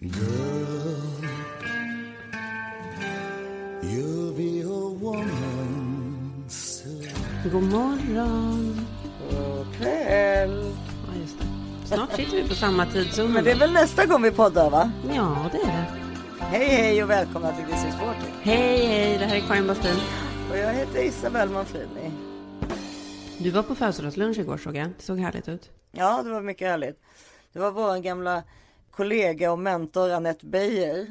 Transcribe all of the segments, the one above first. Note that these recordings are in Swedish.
Girl, you'll be a woman soon. God morgon. God kväll. Ja, just det. Snart sitter vi på samma tidszon. Men det är väl nästa gång vi poddar va? Ja, det är det. Hej hej och välkomna till This is Sporting. Hej, hej. Det här är Karin Bastin. Och jag heter Isabelle Manfrini. Du var på födelsedagslunch igår såg jag. Det såg härligt ut. Ja, det var mycket härligt. Det var vår gamla kollega och mentor Annette Beijer.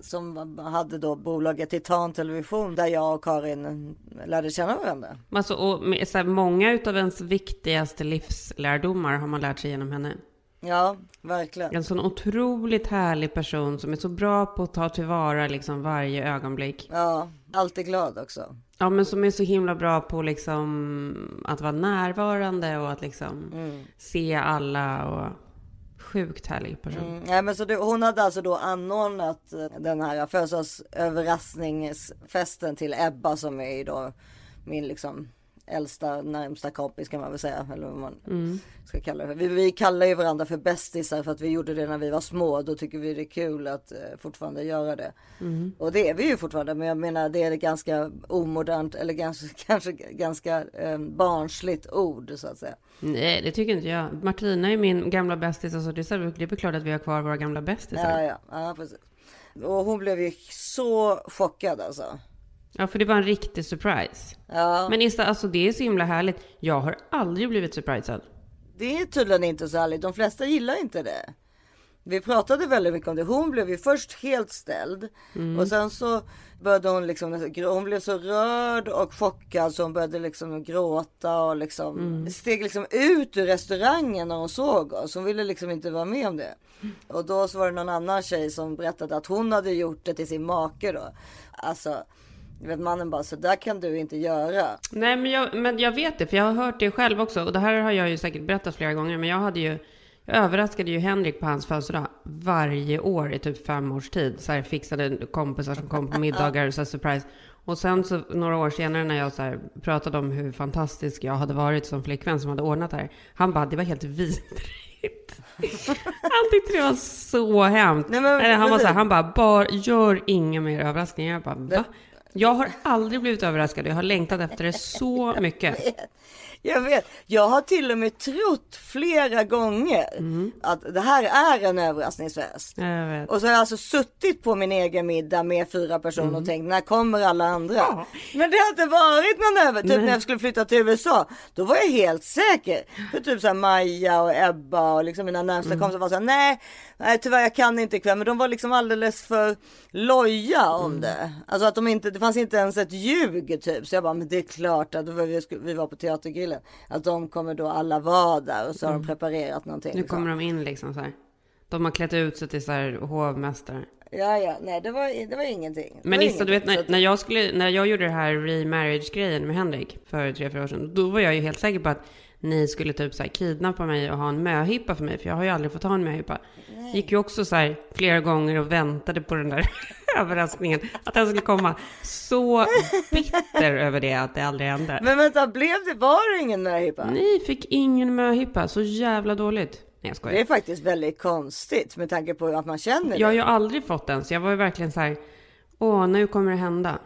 Som hade då bolaget Titan Television där jag och Karin lärde känna varandra. Alltså, och så här, många utav ens viktigaste livslärdomar har man lärt sig genom henne. Ja, verkligen. En sån otroligt härlig person som är så bra på att ta tillvara liksom varje ögonblick. Ja, alltid glad också. Ja, men som är så himla bra på liksom att vara närvarande och att liksom se alla och sjukt härlig person. Mm, nej, men så du, hon hade alltså då anordnat eh, den här födelsedagsöverraskningsfesten till Ebba som är ju då min liksom äldsta närmsta kompis kan man väl säga. Eller vad man ska kalla det. Vi, vi kallar ju varandra för bästisar för att vi gjorde det när vi var små. Då tycker vi det är kul att eh, fortfarande göra det. Och det är vi ju fortfarande. Men jag menar det är ett ganska omodernt eller ganska, kanske ganska eh, barnsligt ord så att säga. Nej, det tycker inte jag. Martina är min gamla bästis. Alltså det, är så, det är väl klart att vi har kvar våra gamla bästisar. Ja, ja, ja, precis. Och hon blev ju så chockad alltså. Ja, för det var en riktig surprise. Ja. Men Issa, alltså det är så himla härligt. Jag har aldrig blivit surprisad. Det är tydligen inte så härligt. De flesta gillar inte det. Vi pratade väldigt mycket om det. Hon blev ju först helt ställd och sen så började hon liksom. Hon blev så rörd och chockad så hon började liksom gråta och liksom steg liksom ut ur restaurangen när hon såg oss. Hon ville liksom inte vara med om det. Och då så var det någon annan tjej som berättade att hon hade gjort det till sin make då. Alltså, du vet mannen bara så där kan du inte göra. Nej, men jag, men jag vet det, för jag har hört det själv också. Och det här har jag ju säkert berättat flera gånger, men jag hade ju... Jag överraskade ju Henrik på hans födelsedag varje år i typ fem års tid. Så här fixade kompisar som kom på middagar, så här surprise. Och sen så några år senare när jag så pratade om hur fantastisk jag hade varit som flickvän som hade ordnat det här. Han bara, det var helt vidrigt. Han tyckte det var så hemskt. Nej, men- Eller han var så här, men- han bara, bara gör inga mer överraskningar. Jag bara, va? Jag har aldrig blivit överraskad. Jag har längtat efter det så mycket. Jag vet, jag har till och med trott flera gånger att det här är en överraskningsfest. Och så har jag alltså suttit på min egen middag med fyra personer och tänkt när kommer alla andra? Men det har inte varit någon över. Typ när jag skulle flytta till USA. Då var jag helt säker. För typ såhär Maja och Ebba och liksom mina närmsta kompisar var såhär nej, nej tyvärr jag kan inte ikväll. Men de var liksom alldeles för loja om det. Alltså att de inte, det fanns inte ens ett ljug typ. Så jag bara men det är klart att vi var på teatergrillen. Att de kommer då alla vara där och så har de preparerat någonting. Nu liksom. kommer de in liksom så här. De har klätt ut sig till så här hovmästare. Ja, ja, nej det var, det var ingenting. Det Men Issa, du vet. Så när, när, jag skulle, när jag gjorde det här remarriage-grejen med Henrik för tre, fyra år sedan. Då var jag ju helt säker på att ni skulle typ så här kidnappa mig och ha en möhippa för mig. För jag har ju aldrig fått ha en möhippa. Gick ju också så här flera gånger och väntade på den där överraskningen. Att den skulle komma. Så bitter över det att det aldrig hände. Men vänta, blev det, var det ingen möhippa? Ni fick ingen möhippa. Så jävla dåligt. Nej jag Det skojar. är faktiskt väldigt konstigt med tanke på att man känner Jag har det. ju aldrig fått den. Så jag var ju verkligen så här. Åh, nu kommer det hända.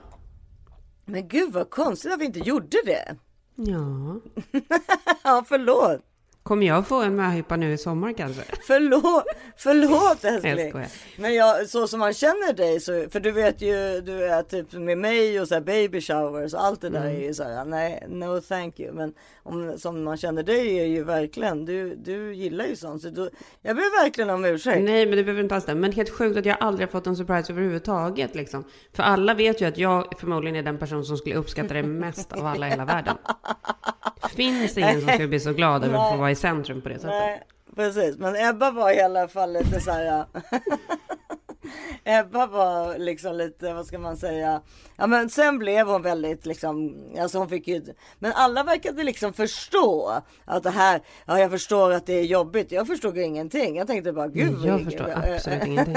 Men gud vad konstigt att vi inte gjorde det. Ja. Ja, förlåt. Kommer jag få en möhippa nu i sommar kanske? Förlåt, förlåt Jag älskling. skojar. Men jag, så som man känner dig så, för du vet ju, du är typ med mig och så här baby showers och allt det där Mm. är ju så här, nej, no thank you. Men om, som man känner dig är ju verkligen, du, du gillar ju sånt. Så du, jag ber verkligen om ursäkt. Nej, men det behöver inte alls det. Men helt sjukt att jag aldrig har fått en surprise överhuvudtaget. Liksom. För alla vet ju att jag förmodligen är den person som skulle uppskatta det mest av alla i hela världen. Finns ingen som skulle bli så glad över att få vara i centrum på det sättet. Nej, precis. Men Ebba var i alla fall lite så här. Ebba var liksom lite, vad ska man säga? Ja men sen blev hon väldigt liksom, alltså hon fick ju, men alla verkade liksom förstå att det här, ja jag förstår att det är jobbigt. Jag förstod ingenting. Jag tänkte bara, gud Jag ing- förstår absolut ingenting.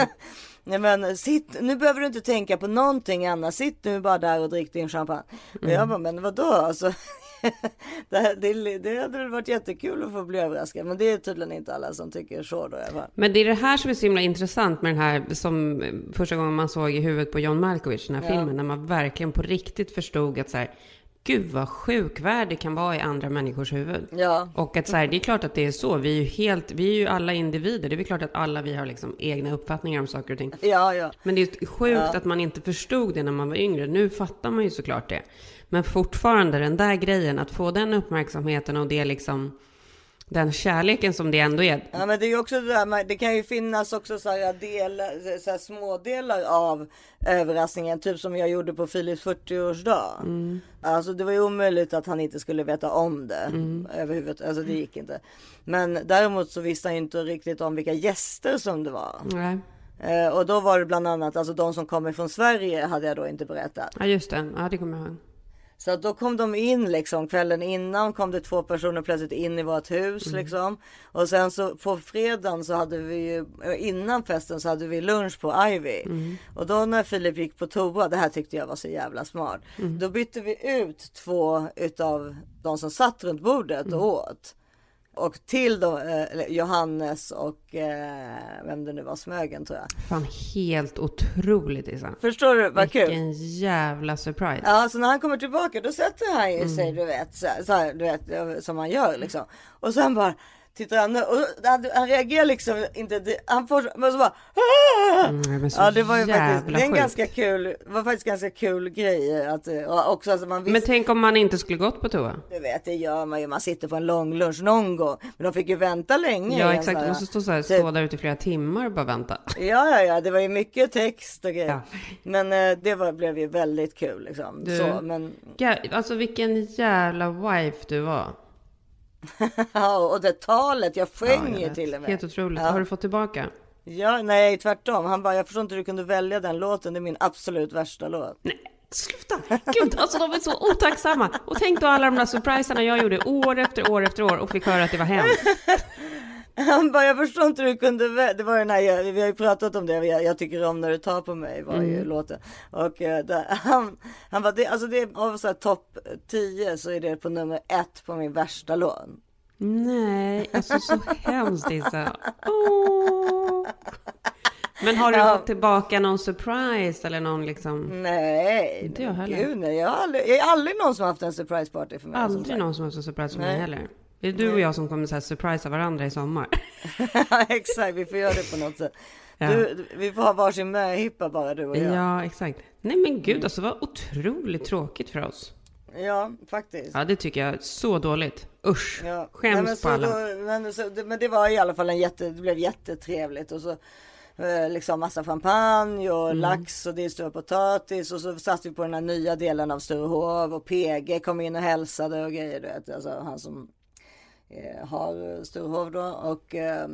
Nej men sitt, nu behöver du inte tänka på någonting annat. Sitt nu bara där och drick din champagne. Och jag bara, men vadå? Alltså, det, det, det hade väl varit jättekul att få bli överraskad. Men det är tydligen inte alla som tycker så då i alla fall. Men det är det här som är så himla intressant med den här, som första gången man såg i huvudet på John Malkovich, den här Ja. filmen, när man verkligen på riktigt förstod att så här, gud vad sjuk värld det kan vara i andra människors huvud. Ja, Och att så här, det är klart att det är så. Vi är ju helt, vi är ju alla individer. Det är väl klart att alla vi har liksom egna uppfattningar om saker och ting. ja, ja. Men det är sjukt Ja. att man inte förstod det när man var yngre. Nu fattar man ju såklart det. Men fortfarande den där grejen, att få den uppmärksamheten och det liksom, den kärleken som det ändå är. Ja men det är också det där, det kan ju finnas också så här, delar, så här smådelar av överraskningen, typ som jag gjorde på Philips 40-årsdag. Mm. Alltså det var ju omöjligt att han inte skulle veta om det Mm. överhuvudtaget, alltså det gick inte. Men däremot så visste han inte riktigt om vilka gäster som det var. Nej. Eh, och då var det bland annat, alltså de som kommer från Sverige hade jag då inte berättat. Ja, just det. Ja, det kommer jag ihåg. Så att då kom de in liksom kvällen innan kom det två personer plötsligt in i vårt hus liksom. Och sen så på fredagen så hade vi ju innan festen så hade vi lunch på Ivy. Och då när Filip gick på toa, det här tyckte jag var så jävla smart. Då bytte vi ut två utav de som satt runt bordet och åt. Och till då, eh, Johannes och eh, vem det nu var, Smögen tror jag. Fan, helt otroligt Issa. Förstår du vad kul? Vilken jävla surprise. Ja, så när han kommer tillbaka då sätter han ju Mm. sig, du vet, så, så du vet, som man gör liksom. Och sen bara tittar han och han, han reagerar liksom inte, han får, men så bara! Mm, men så Ja, det var ju faktiskt, det är en sjukt. ganska kul, var faktiskt ganska kul grej att, också alltså man Men visste, tänk om man inte skulle gått på toa? du vet, det gör man ju, man sitter på en lång lunch någon gång, men de fick ju vänta länge. Ja, exakt. här- måste stå, så här, typ- stå där ute i flera timmar och bara vänta. Ja, ja, ja, det var ju mycket text och grejer. Ja. Men eh, det var, blev ju väldigt kul liksom. Du- Så, men, Ja, alltså vilken jävla wife du var. ja, och det talet, jag Ja, sjöng jag ju till och med. Helt otroligt. Ja. Har du fått tillbaka? Ja, nej tvärtom. Han bara, jag förstår inte hur du kunde välja den låten. Det är min absolut värsta låt. Nej, sluta! Gud, alltså de är så otacksamma. Och tänk då alla de där surpriserna jag gjorde år efter år efter år och fick höra att det var hem. Han bara, jag förstår inte hur du kunde. Det var den här, vi har ju pratat om det. Jag, jag tycker om när du tar på mig var ju låten. Och eh, där, han, han bara, det, alltså det är av så här topp 10 så är det på nummer ett på min värsta låt. Nej, alltså så hemskt Issa. Åh. Men har du Ja. fått tillbaka någon surprise eller någon liksom? Nej, Inte jag heller. Gud, nej. Jag har aldrig, jag är aldrig någon som har haft en surprise party för mig. Aldrig någon som har så surprise som Nej. mig heller. Det är du och jag som kommer så här surprisa varandra i sommar. Exakt, vi får göra det på något sätt. Ja. Du, vi får ha varsin möhippa bara du och jag. Ja, exakt. Nej men gud, alltså vad otroligt tråkigt för oss. Ja, faktiskt. Ja, det tycker jag så dåligt. Usch, Ja. skäms Nej, men, på alla. Då, men, så, det, men det var i alla fall en jätte, det blev jättetrevligt och så eh, liksom massa champagne och Mm. lax och det är stora potatis och så satt vi på den här nya delen av Sturehov och PG kom in och hälsade och grejer du vet, alltså han som har Sturehov då och eh,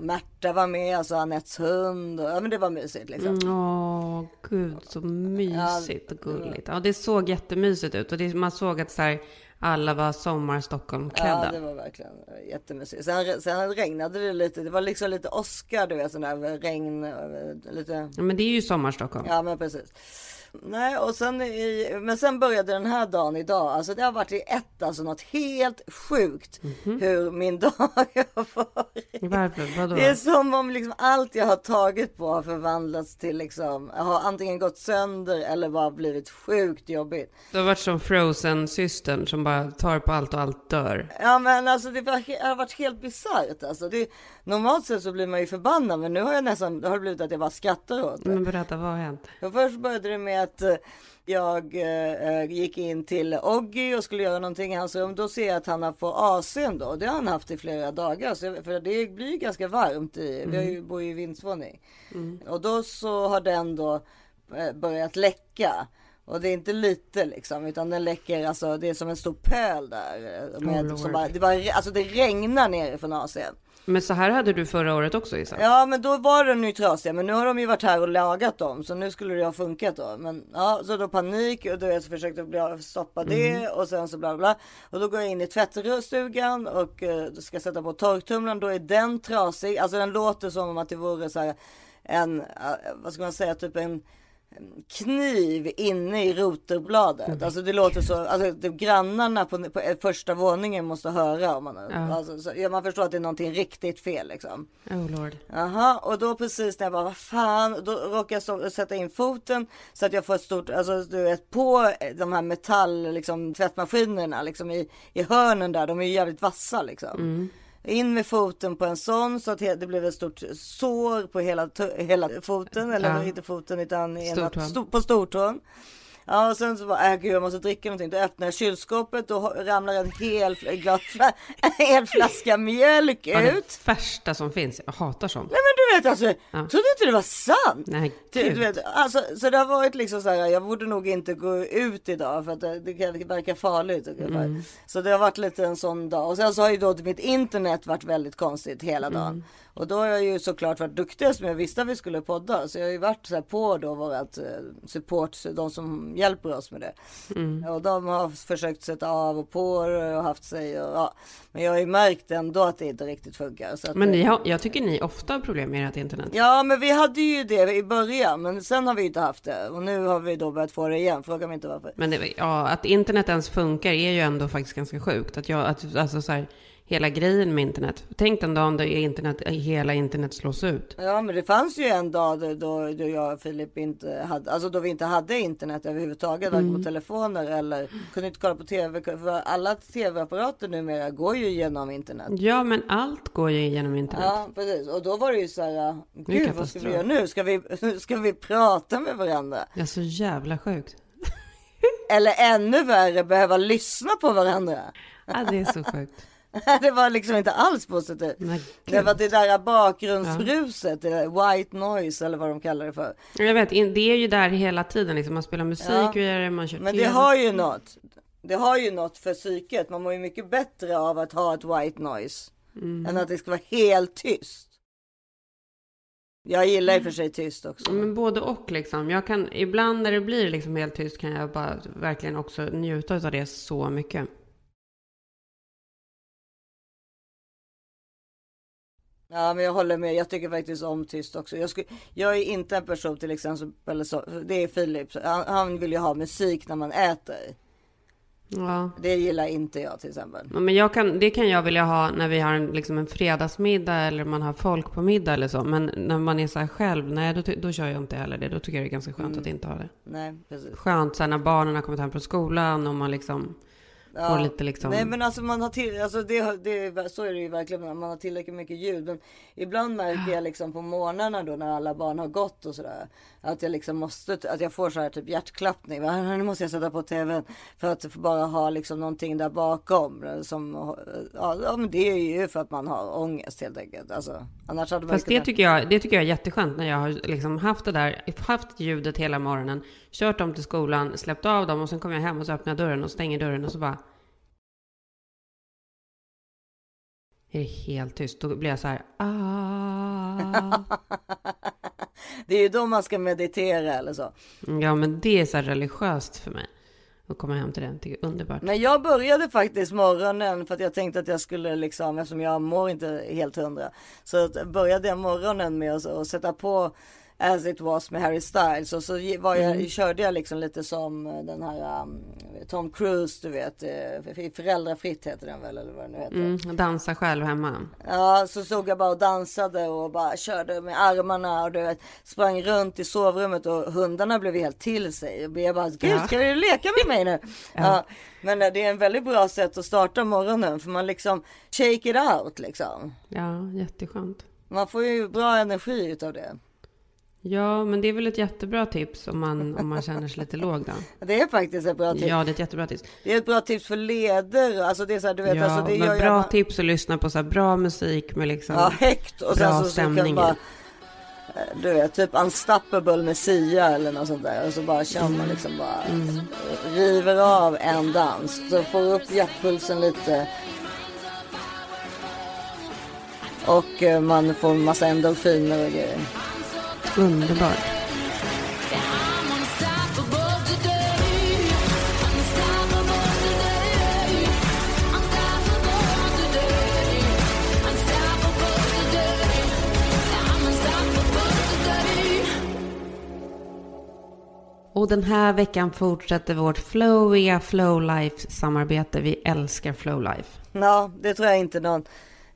Märta var med, alltså Anettes hund och ja men det var mysigt liksom. Mm, Åh, gud så mysigt och gulligt. Ja, det såg jättemysigt ut och det, man såg att så här, alla var sommar Stockholm-klädda. Ja, det var verkligen eh, jättemysigt. Sen, sen regnade det lite. Det var liksom lite Oscar, du vet, sån där regn, eh, lite. Ja, men det är ju sommar Stockholm. Ja, men precis. Nej, och sen i, men sen började den här dagen idag. Alltså det har varit i ett, alltså något helt sjukt hur min dag har varit. Varför? Vadå? Det är som om liksom allt jag har tagit på har förvandlats till liksom, har antingen gått sönder eller bara blivit sjukt jobbigt. Du har varit som Frozen-systern som bara tar på allt och allt dör. Ja men alltså det har varit helt bisarrt alltså. Det, normalt sett så blir man ju förbannad men nu har jag nästan, det har blivit att jag bara skrattar åt det. Men berätta, vad har hänt? För först började det med att eh, jag eh, gick in till Oggy och skulle göra någonting i hans rum. Då ser jag att han har fått AC'n då. Det har han haft i flera dagar. Så, för det blir ju ganska varmt. I, Vi har ju, bor ju i vindsvåning. Och då så har den då eh, börjat läcka. Och det är inte lite liksom, utan den läcker, alltså det är som en stor pöl där. eh, Med, Lord. som bara, det, bara, alltså det regnar ner från AC'n. Men så här hade du förra året också Issa. Ja men då var de ju trasiga men nu har de ju varit här och lagat dem så nu skulle det ha funkat då. Men ja så då panik och då jag försökte stoppa det och sen så bla bla. Och då går jag in i tvättstugan och eh, ska sätta på torktumlaren. Då är den trasig. Alltså den låter som om att det vore så här en, eh, vad ska man säga, typ en kniv inne i rotorbladet. Alltså det låter så, alltså det, grannarna på, på första våningen måste höra om man, Ja. alltså, så, ja, man förstår att det är någonting riktigt fel liksom. Oh lord. Jaha, och då precis när jag bara, vad fan, då råkar jag stå, sätta in foten så att jag får ett stort, alltså du vet, på de här metall, liksom tvättmaskinerna, liksom i, i hörnen där, de är ju jävligt vassa liksom. In med foten på en sån så att det blev ett stort sår på hela, hela foten, eller Ja. inte foten utan ena, Stortån. sto, på stortån. Ja och sen så bara, äh, gud jag måste dricka någonting. Då öppnar jag kylskåpet och ramlar en hel, glas, en hel flaska mjölk Ja, det ut. värsta som finns. Jag hatar sånt. Nej men du vet alltså, jag trodde inte det var sant. Nej, Du, du vet, alltså, så det har varit liksom så här, jag borde nog inte gå ut idag för att det, det det verkar farligt. Mm. Så det har varit lite en sån dag. Och sen så har ju då mitt internet varit väldigt konstigt hela Mm. dagen. Och då har jag ju såklart varit duktig som jag visste att vi skulle podda. Så jag har ju varit så här på då vårat eh, support, de som hjälper oss med det. Mm. Och de har försökt sätta av och på och haft sig och ja. Men jag har ju märkt ändå att det inte riktigt funkar. Men ni har, jag tycker ni ofta har problem med ert internet. Ja, men vi hade ju det i början, men sen har vi inte haft det och nu har vi då börjat få det igen. Fråga mig inte varför. Men det, ja, att internet ens funkar är ju ändå faktiskt ganska sjukt. Att jag, att, alltså så här, hela grejen med internet. Tänk den dagen då internet, hela internet slås ut. Ja, men det fanns ju en dag då, då, då jag och Filip inte hade, alltså då vi inte hade internet överhuvudtaget, varken på telefoner eller kunde inte kolla på tv. För alla tv-apparater numera går ju genom internet. Ja, men allt går ju genom internet. Ja, precis. Och då var det ju så här, är gud vad ska vi göra nu? Ska vi, ska vi prata med varandra? Är så jävla sjukt. Eller ännu värre, behöva lyssna på varandra? Ja, det är så sjukt. det var liksom inte alls positivt. Det var det där bakgrundsbruset, där white noise eller vad de kallar det för. Jag vet, det är ju där hela tiden. Liksom. Man spelar musik Ja. det, man kör Men det har ju något. Det har ju något för psyket. Man mår ju mycket bättre av att ha ett white noise. Mm. Än att det ska vara helt tyst. Jag gillar i och för sig tyst också. Men både och liksom. Jag kan, ibland när det blir liksom helt tyst kan jag bara verkligen också njuta av det så mycket. Ja men jag håller med. Jag tycker faktiskt om tyst också. Jag, skulle, jag är inte en person till exempel. Så, det är Filip. Han, han vill ju ha musik när man äter. Ja. Det gillar inte jag till exempel. Ja, Men kan, det kan jag vilja ha när vi har en, liksom en fredagsmiddag eller man har folk på middag eller så. Men när man är så här själv, nej då, då kör jag inte heller det. Då tycker jag det är ganska skönt att inte ha det. Nej precis. Skönt så här, när barnen har kommit hem från skolan och man liksom får lite liksom... Nej men alltså man har till, alltså det, det, så är det ju verkligen, man har tillräckligt mycket ljud. Men ibland märker jag liksom på morgnarna då när alla barn har gått och sådär. Att jag liksom måste, att jag får så här typ hjärtklappning. Nu måste jag sätta på tvn. För att bara ha liksom någonting där bakom. Som, ja, ja men det är ju för att man har ångest helt enkelt. Alltså, annars hade man Fast ju det kunnat- tycker, jag, det tycker jag är jätteskönt när jag har liksom haft det där, haft ljudet hela morgonen, kört dem till skolan, släppt av dem och sen kommer jag hem och så öppnar jag dörren och stänger dörren och så bara... Är det helt tyst? Då blir jag så här, ah. Det är ju då man ska meditera eller så. Ja, men det är så här religiöst för mig. Att komma hem till det, tycker jag är underbart. Men jag började faktiskt morgonen för att jag tänkte att jag skulle liksom, eftersom jag mår inte helt hundra. Så började jag morgonen med att sätta på As it was med Harry Styles och så var jag, körde jag liksom lite som eh, den här um, Tom Cruise du vet. eh, Föräldrafritt heter den väl eller vad det nu heter. Mm, dansa själv hemma. Ja, så stod jag bara och dansade och bara körde med armarna och du vet, sprang runt i sovrummet och hundarna blev helt till sig. Och jag bara, gud Ja. ska du leka med mig nu? ja. Men eh, det är en väldigt bra sätt att starta morgonen för man liksom shake it out liksom. Ja, jätteskönt. Man får ju bra energi utav det. Ja, men det är väl ett jättebra tips om man, om man känner sig lite låg då. Det är faktiskt ett bra tips. Ja, det är ett jättebra tips. Det är ett bra tips för leder. Alltså det är så här, du vet, Ja, alltså det men bra man- typs att lyssna på så här bra musik med liksom... Ja, högt och bra stämning bara, du vet, typ Unstoppable med Sia eller något sånt där. Och så bara känner man liksom bara Mm. river av en dans. Så får upp hjärtpulsen lite. Och eh, man får massa endorfiner och grejer. Today. Och den här veckan fortsätter vårt flowiga Flowlife-samarbete. Vi älskar Flowlife. Ja, det tror jag inte någon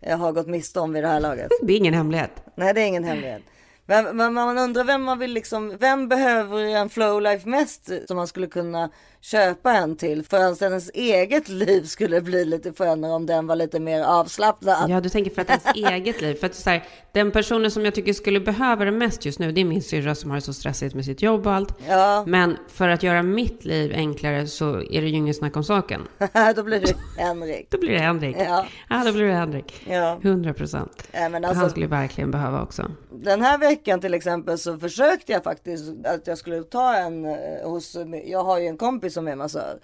eh, har gått miste om vid det här laget. Det är ingen hemlighet. Nej, det är ingen hemlighet. Men, men man undrar vem man vill liksom, vem behöver en flowlife mest som man skulle kunna köpa en till för att ens eget liv skulle bli lite skönare om den var lite mer avslappnad. Ja, du tänker för att ens eget liv. För att så här, den personen som jag tycker skulle behöva det mest just nu, det är min syrra som har det så stressigt med sitt jobb och allt. Ja, Men för att göra mitt liv enklare så är det ju ingen snack om saken. då blir det Henrik. Då blir det Henrik. Ja. Ja, då blir det Henrik. Ja. 100 procent. Nej, men Han alltså, skulle verkligen behöva också. den här veckan till exempel så försökte jag faktiskt att jag skulle ta en eh, hos, jag har ju en kompis som är massör.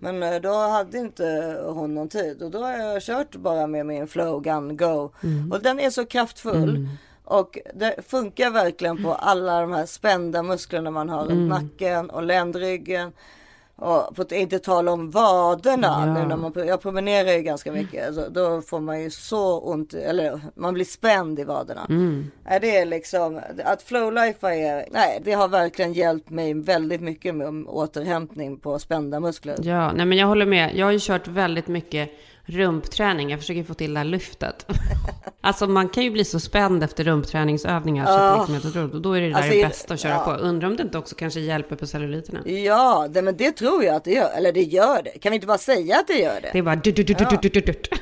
Men eh, då hade inte hon någon tid och då har jag kört bara med min Flow Gun Go. Och den är så kraftfull. Och det funkar verkligen på alla de här spända musklerna man har runt nacken och ländryggen. Och på inte tala om vaderna. Ja. Nu när man, jag promenerar ju ganska mycket. Alltså, då får man ju så ont, eller man blir spänd i vaderna. Nej, det är liksom, att flowlife är, nej det har verkligen hjälpt mig väldigt mycket med återhämtning på spända muskler. Ja, nej men jag håller med. Jag har ju kört väldigt mycket rumpträning. Jag försöker få till det här lyftet. alltså man kan ju bli så spänd efter rumpträningsövningar så att det liksom är otroligt. Då är det där Alltså, det bästa att köra ja. på. Undrar om det inte också kanske hjälper på celluliterna. Ja, det, men det tror jag att det gör. Eller det gör det. Kan vi inte bara säga att det gör det? Det är bara du, du, du, du, du, du, du, du.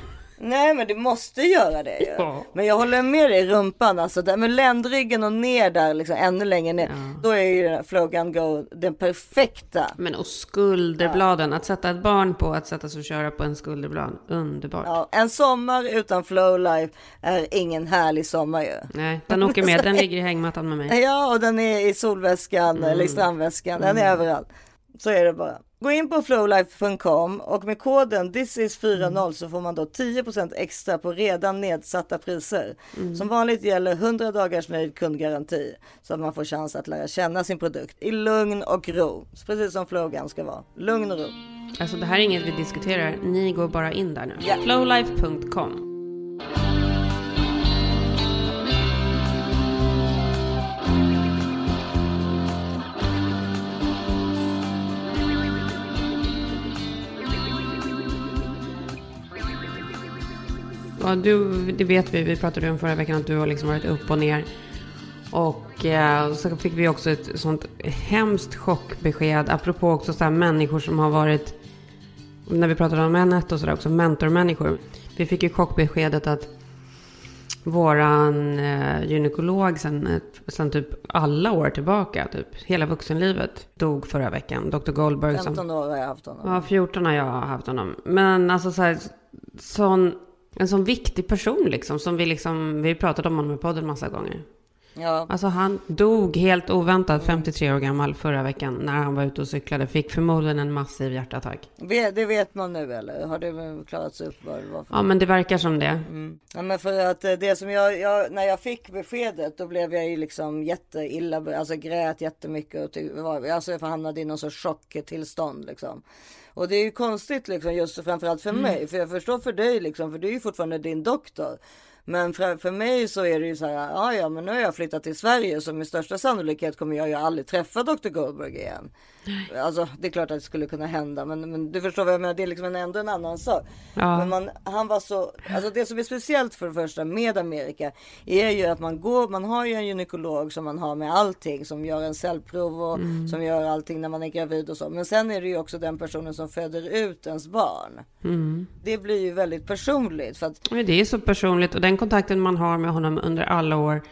Nej, men det måste göra det ju. Ja. Men jag håller med dig, rumpan alltså. Där med ländryggen och ner där, liksom ännu längre ner. Då är ju den här Flow Gun Go den perfekta. Men och skulderbladen, att sätta ett barn på att sätta sig och köra på en skulderblad. Underbart. Ja, en sommar utan Flowlife är ingen härlig sommar ju. Nej, den åker med. Den ligger i hängmattan med mig. Ja, och den är i solväskan eller i strandväskan. Den är överallt. Så är det bara. Gå in på flowlife.com och med koden thisis40 så får man då 10% extra på redan nedsatta priser. Som vanligt gäller 100 dagars nöjd kundgaranti så att man får chans att lära känna sin produkt i lugn och ro. Precis som Flowgun ska vara. Lugn och ro. Alltså det här är inget vi diskuterar. Ni går bara in där nu. Ja. Flowlife.com. Ja, du, det vet vi, vi pratade om förra veckan att du har liksom varit upp och ner. Och eh, så fick vi också ett sånt hemskt chockbesked, apropå också så här människor som har varit, när vi pratade om Annette och sådär också, mentormänniskor. Vi fick ju chockbeskedet att våran eh, gynekolog sen, sen typ alla år tillbaka, typ hela vuxenlivet, dog förra veckan. Dr. Goldberg som 15 år har jag haft honom. Ja, 14 har jag haft honom. Men alltså så här, sån, en sån viktig person liksom, som vi liksom, vi pratat om honom i podden massa gånger. Ja. Alltså han dog helt oväntat, 53 år gammal, förra veckan när han var ute och cyklade. Fick förmodligen en massiv hjärtattack. Det vet man nu eller? Har det klarats upp vad det var för Ja, men det verkar som det. Mm. Ja, men för att eh, det som jag, jag, när jag fick beskedet då blev jag ju liksom jätteilla, alltså grät jättemycket och alltså jag hamnade i någon sorts chocktillstånd liksom. Och det är ju konstigt liksom just framförallt för mig, för jag förstår för dig liksom, för du är ju fortfarande din doktor. Men för, för mig så är det ju så här, ja ja men nu har jag flyttat till Sverige så med största sannolikhet kommer jag ju aldrig träffa Dr. Goldberg igen. Alltså det är klart att det skulle kunna hända men, men du förstår vad jag menar, det är liksom en, ändå en annan sak. Ja. Men man, han var så, alltså det som är speciellt för det första med Amerika är ju att man går, man har ju en gynekolog som man har med allting som gör en cellprov och som gör allting när man är gravid och så. Men sen är det ju också den personen som föder ut ens barn. Det blir ju väldigt personligt för att det är så personligt och den kontakten man har med honom under alla år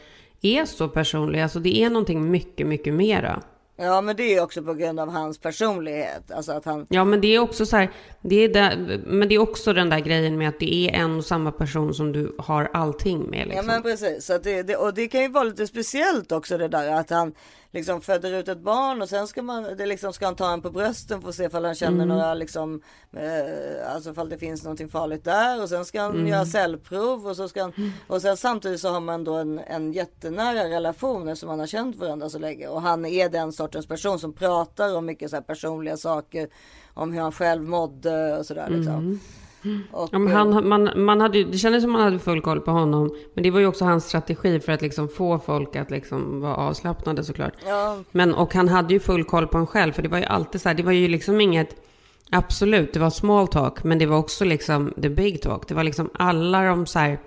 är så personlig. Alltså det är någonting mycket, mycket mera. Ja men det är också på grund av hans personlighet. Alltså att han, Ja, men det är också så här, det är där, men det är också den där grejen med att det är en och samma person som du har allting med. ja Liksom. men precis. Så att det, det, och det kan ju vara lite speciellt också det där att han liksom föder ut ett barn och sen ska man, det liksom ska han ta en på brösten för att se ifall han känner några liksom, eh, alltså ifall det finns någonting farligt där. Och sen ska han göra cellprov och så ska han, och sen samtidigt så har man då en, en jättenära relation eftersom man har känt varandra så länge. Och han är den sortens person som pratar om mycket så här personliga saker om hur han själv mådde och sådär liksom. Och, Ja, han, man, man hade, det kändes som man hade full koll på honom. Men det var ju också hans strategi för att liksom få folk att liksom vara avslappnade såklart. ja, Men, och han hade ju full koll på en själv. För det var ju alltid så här, det var ju liksom inget... Absolut, det var small talk. Men det var också liksom the big talk. Det var liksom alla de så här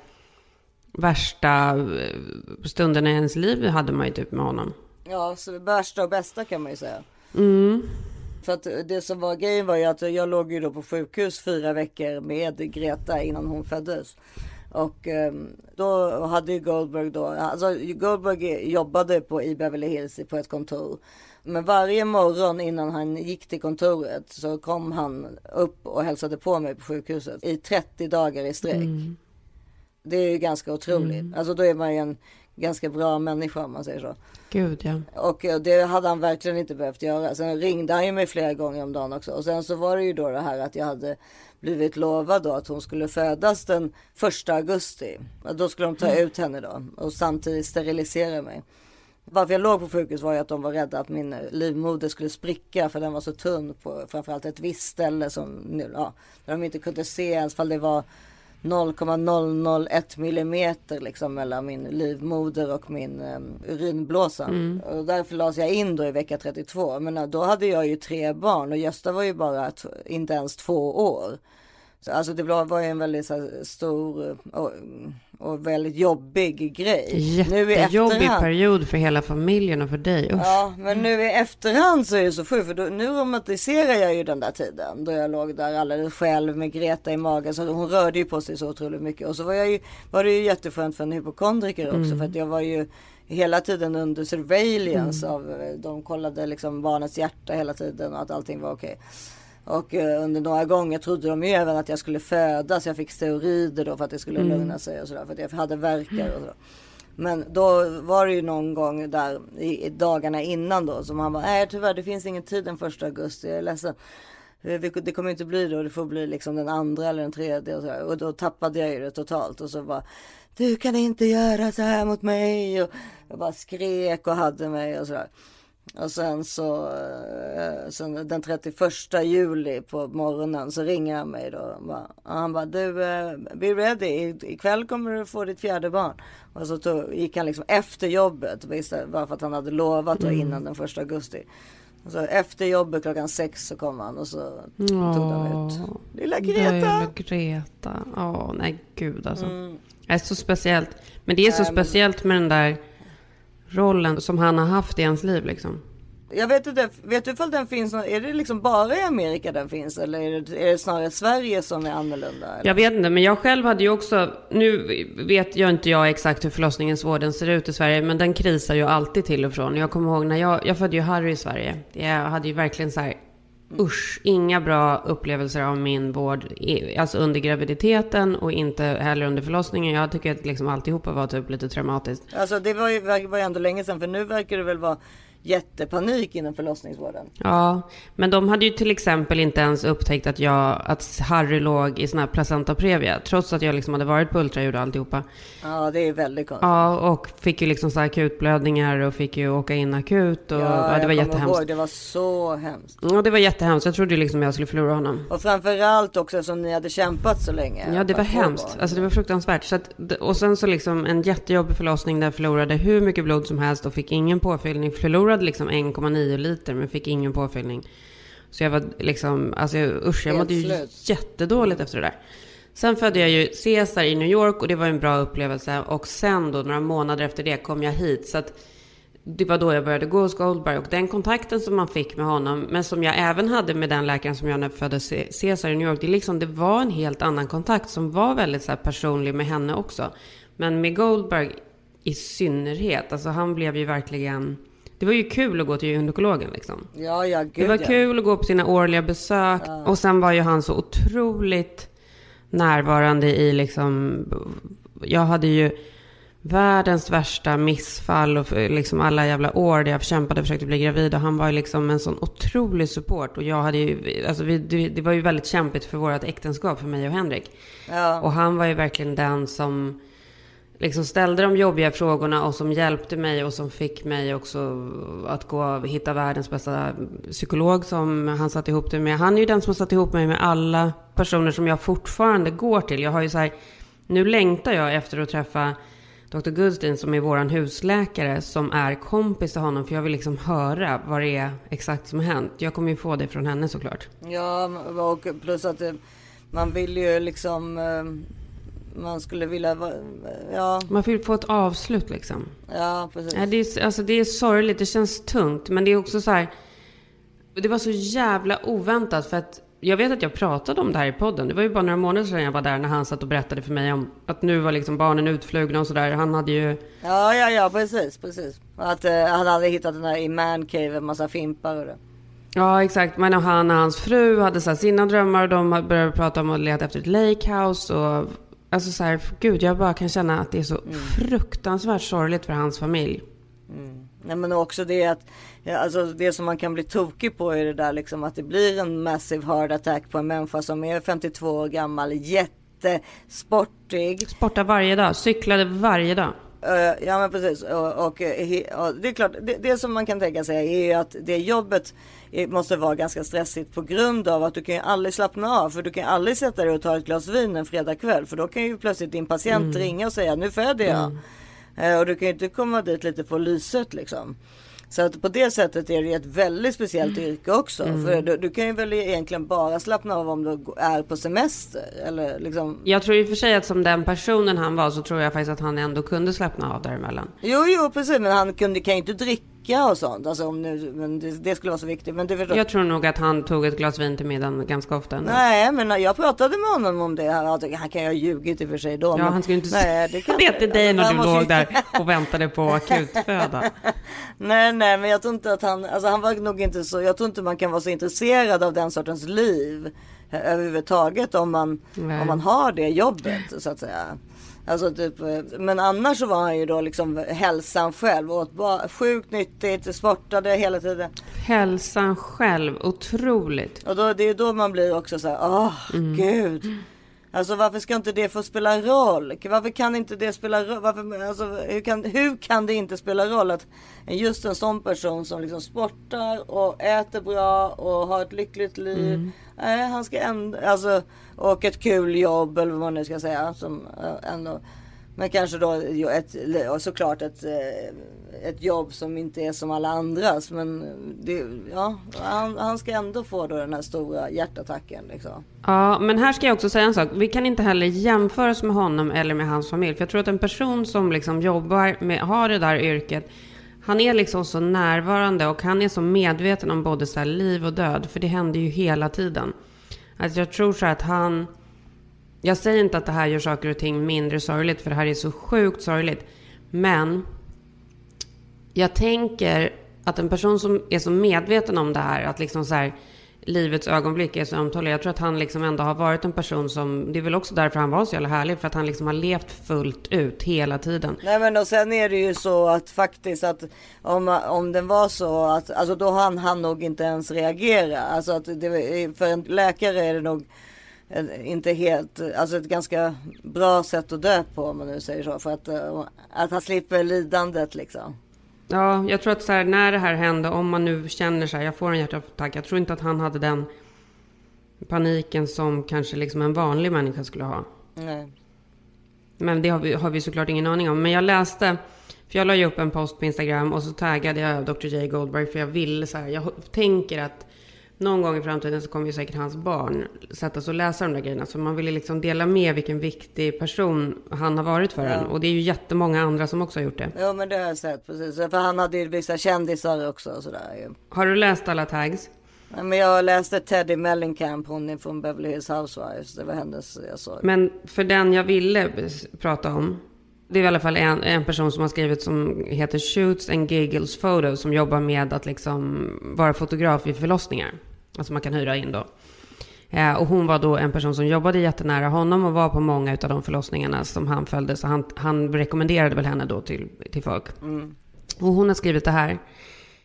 värsta eh, stunderna i ens liv hade man ju typ med honom. ja, så det värsta och bästa kan man ju säga. Mm. För att det som var grejen var ju att jag låg ju då på sjukhus fyra veckor med Greta innan hon föddes. Och ehm, då hade ju Goldberg då, alltså Goldberg jobbade på i Beverly Hills på ett kontor. Men varje morgon innan han gick till kontoret så kom han upp och hälsade på mig på sjukhuset i 30 dagar i sträck. Det är ju ganska otroligt. Alltså då är man ju en ganska bra människa om man säger så. Gud ja. Och eh, det hade han verkligen inte behövt göra. Sen ringde han ju mig flera gånger om dagen också. Och sen så var det ju då det här att jag hade blivit lovad då att hon skulle födas den första augusti. Och Då skulle de ta ut henne då och samtidigt sterilisera mig. Varför jag låg på sjukhus var ju att de var rädda att min livmoder skulle spricka för den var så tunn på framförallt ett visst ställe som nu, ja, där de inte kunde se ens fall det var 0,001 millimeter liksom mellan min livmoder och min um, urinblåsa. Och därför lades jag in då i vecka 32. Men då hade jag ju tre barn och Gösta var ju bara inte ens två år. Så, alltså det var ju en väldigt här, stor eh, och, väldigt jobbig grej. Nu Jättejobbig efterhand- period för hela familjen och för dig. Usch. Ja, men nu i efterhand så är det så sjukt för då, nu romantiserar jag ju den där tiden då jag låg där alldeles själv med Greta i magen. Så hon rörde ju på sig så otroligt mycket och så var jag ju, var det ju jätteskönt för en hypokondriker också för att jag var ju hela tiden under surveillance av, eh, de kollade liksom barnets hjärta hela tiden och att allting var okej. Och eh, under några gånger trodde de ju även att jag skulle födas. Jag fick steroider då för att det skulle lugna sig och sådär. För att jag hade verkar och så. Men då var det ju någon gång där i, i dagarna innan då som han bara, nej tyvärr det finns ingen tid den första augusti, jag är ledsen. Eh, Det kommer inte bli då, det får bli liksom den andra eller den tredje och så här. Och då tappade jag ju det totalt och så bara, du kan inte göra så här mot mig. Och jag bara skrek och hade mig och sådär. Och sen så, eh, sen den 31 juli på morgonen så ringer han mig då. Och han bara, du, eh, be ready, I, ikväll kommer du få ditt fjärde barn. Och så tog, gick han liksom efter jobbet, bara för att han hade lovat då innan den 1 augusti. Så efter jobbet klockan sex så kom han och så tog de ut lilla Greta. Lilla Greta. Åh, nej gud alltså. Det är så speciellt. Men det är så speciellt med den där rollen som han har haft i hans liv liksom. Jag vet inte, vet du ifall den finns, är det liksom bara i Amerika den finns eller är det, är det snarare Sverige som är annorlunda? Eller? Jag vet inte, men jag själv hade ju också, nu vet jag inte jag exakt hur förlossningsvården ser ut i Sverige, men den krisar ju alltid till och från. Jag kommer ihåg när jag, jag födde ju Harry i Sverige. Jag hade ju verkligen så här, usch, inga bra upplevelser av min vård, alltså under graviditeten och inte heller under förlossningen. Jag tycker att liksom alltihopa var typ lite traumatiskt. Alltså det var ju, var ju ändå länge sedan för nu verkar det väl vara jättepanik inom förlossningsvården. Ja, men de hade ju till exempel inte ens upptäckt att jag, att Harry låg i sån här placenta previa, trots att jag liksom hade varit på ultraljud och alltihopa. Ja det är väldigt konstigt. Ja, och fick ju liksom så här akutblödningar och fick ju åka in akut och ja, det jag var jättehemskt. Ihåg, det var så hemskt. Ja, det var jättehemskt. Jag trodde ju liksom jag skulle förlora honom. Och framförallt också som ni hade kämpat så länge. Ja, det var hemskt. barn. Alltså det var fruktansvärt. Så att, och sen så liksom en jättejobbig förlossning där jag förlorade hur mycket blod som helst och fick ingen påfyllning. Förlorade liksom 1,9 liter men fick ingen påfyllning. Så jag var liksom, alltså jag- usch, jag mådde ju jättedåligt efter det där. Sen födde jag ju Caesar i New York och det var en bra upplevelse. Och sen då, några månader efter det, kom jag hit. Så att det var då jag började gå hos Goldberg. Och den kontakten som man fick med honom, men som jag även hade med den läkaren som jag när födde Ce- Caesar i New York. Det, liksom, det var en helt annan kontakt som var väldigt så personlig med henne också. Men med Goldberg i synnerhet, alltså han blev ju verkligen... Det var ju kul att gå till gynekologen liksom. Ja, ja, gud Det var ja. kul att gå på sina årliga besök. Och sen var ju han så otroligt närvarande i liksom... Jag hade ju världens värsta missfall och liksom alla jävla år där jag kämpade och försökte bli gravid. Och han var ju liksom en sån otrolig support. Och jag hade ju... Alltså vi, det, det var ju väldigt kämpigt för vårt äktenskap, för mig och Henrik. Ja. Och han var ju verkligen den som liksom ställde de jobbiga frågorna och som hjälpte mig och som fick mig också att gå och hitta världens bästa psykolog som han satte ihop det med. Han är ju den som har satt ihop mig med alla personer som jag fortfarande går till. Jag har ju så här, nu längtar jag efter att träffa Dr. Goodstein som är våran husläkare som är kompis till honom för jag vill liksom höra vad det är exakt som har hänt. Jag kommer ju få det från henne såklart. Ja, och plus att eh, man vill ju liksom... Eh, man skulle vilja... Ja, Man vill få ett avslut liksom. ja precis. Ja, det, är, alltså, det är sorgligt, det känns tungt. Men det är också så här... Det var så jävla oväntat för att jag vet att jag pratade om det här i podden. Det var ju bara några månader sedan jag var där när han satt och berättade för mig om att nu var liksom barnen utflugna och sådär. Han hade ju... Ja, ja, ja, precis, precis. Att eh, han hade hittat den där i man cave, en massa fimpar och det. Ja, exakt. Men han och hans fru hade så sina drömmar och de började prata om att leta efter ett lakehouse och... Alltså så här, gud, jag bara kan känna att det är så fruktansvärt sorgligt för hans familj. Nej men också det att, ja, alltså det som man kan bli tokig på är det där liksom att det blir en massive heart attack på en människa som är 52 år gammal, jättesportig. Sportar varje dag, cyklade varje dag. Eh, ja men precis. Och, och, eh, och det är klart, det, det som man kan tänka sig är att det jobbet är, måste vara ganska stressigt på grund av att du kan ju aldrig slappna av. För du kan ju aldrig sätta dig och ta ett glas vin en fredagkväll. För då kan ju plötsligt din patient ringa och säga nu föder jag. Eh, och du kan ju inte komma dit lite på lyset liksom. Så att på det sättet är det ett väldigt speciellt yrke också. För du, du kan ju väl egentligen bara slappna av om du är på semester. Eller liksom. Jag tror i och för sig att som den personen han var så tror jag faktiskt att han ändå kunde slappna av däremellan. Jo, jo, precis. Men han kunde, kan ju inte dricka och sånt. Alltså om nu, men det, det skulle vara så viktigt. Men du förstår. Jag tror nog att han tog ett glas vin till middagen ganska ofta ändå. Nej, men jag pratade med honom om det. Han, han kan ju ha ljugit i och för sig då. Ja, men, han skulle inte nej, säga kan- det till dig när du låg där och väntade på akutföda. Nej, nej, men jag tror inte att han, alltså han var nog inte så, jag tror inte man kan vara så intresserad av den sortens liv överhuvudtaget om man, Nej. om man har det jobbet så att säga. Alltså typ, eh, men annars så var han ju då liksom hälsan själv. Åt bara sjukt nyttigt, sportade hela tiden. Hälsan själv, otroligt. Och då, det är då man blir också så här, åh gud. Alltså varför ska inte det få spela roll? Varför kan inte det spela roll? Varför, alltså, hur, kan, hur kan det inte spela roll att just en sån person som liksom sportar och äter bra och har ett lyckligt liv. Nej, han ska ändå, alltså, och ett kul jobb eller vad man nu ska säga. Som, eh, ändå, men kanske då ett, såklart ett, eh, ett jobb som inte är som alla andras. Men det, ja, han, han ska ändå få då den här stora hjärtattacken. Liksom. Ja, men här ska jag också säga en sak. Vi kan inte heller jämföra oss med honom eller med hans familj. För jag tror att en person som liksom jobbar med, har det där yrket, han är liksom så närvarande och han är så medveten om både så här liv och död. För det händer ju hela tiden. Alltså jag tror så att han... Jag säger inte att det här gör saker och ting mindre sorgligt, för det här är så sjukt sorgligt. Men jag tänker att en person som är så medveten om det här, att liksom så här, livets ögonblick är så ömtåliga. Jag tror att han liksom ändå har varit en person som, det är väl också därför han var så jävla härlig, för att han liksom har levt fullt ut hela tiden. Nej men och sen är det ju så att faktiskt att om, om den var så att alltså då hann han nog inte ens reagera. Alltså att det, för en läkare är det nog inte helt, alltså ett ganska bra sätt att dö på om man nu säger så. För att, eh, att han slipper lidandet liksom. Ja, jag tror att så här, när det här hände, om man nu känner så här, jag får en hjärtattack, jag tror inte att han hade den paniken som kanske liksom en vanlig människa skulle ha. Nej. Men det har vi, har vi såklart ingen aning om. Men jag läste, för jag la ju upp en post på Instagram och så taggade jag Dr. J. Goldberg för jag ville så här, jag tänker att någon gång i framtiden så kommer ju säkert hans barn sätta sig och läsa de där grejerna. Så man ville liksom dela med vilken viktig person han har varit för en. Och det är ju jättemånga andra som också har gjort det. Jo men det har jag sett precis. För han hade ju vissa kändisar också och sådär ju. Har du läst alla tags? Nej, Men jag läste Teddy Mellencamp, hon är från Beverly Hills Housewives. Det var hennes jag såg. Men för den jag ville prata om, det är i alla fall en, en person som har skrivit som heter Shoots and Giggles Photos som jobbar med att liksom vara fotograf vid förlossningar. Alltså man kan hyra in då. Eh, och hon var då en person som jobbade jättenära honom och var på många av de förlossningarna som han följde. Så han, han rekommenderade väl henne då till, till folk. Och hon har skrivit det här.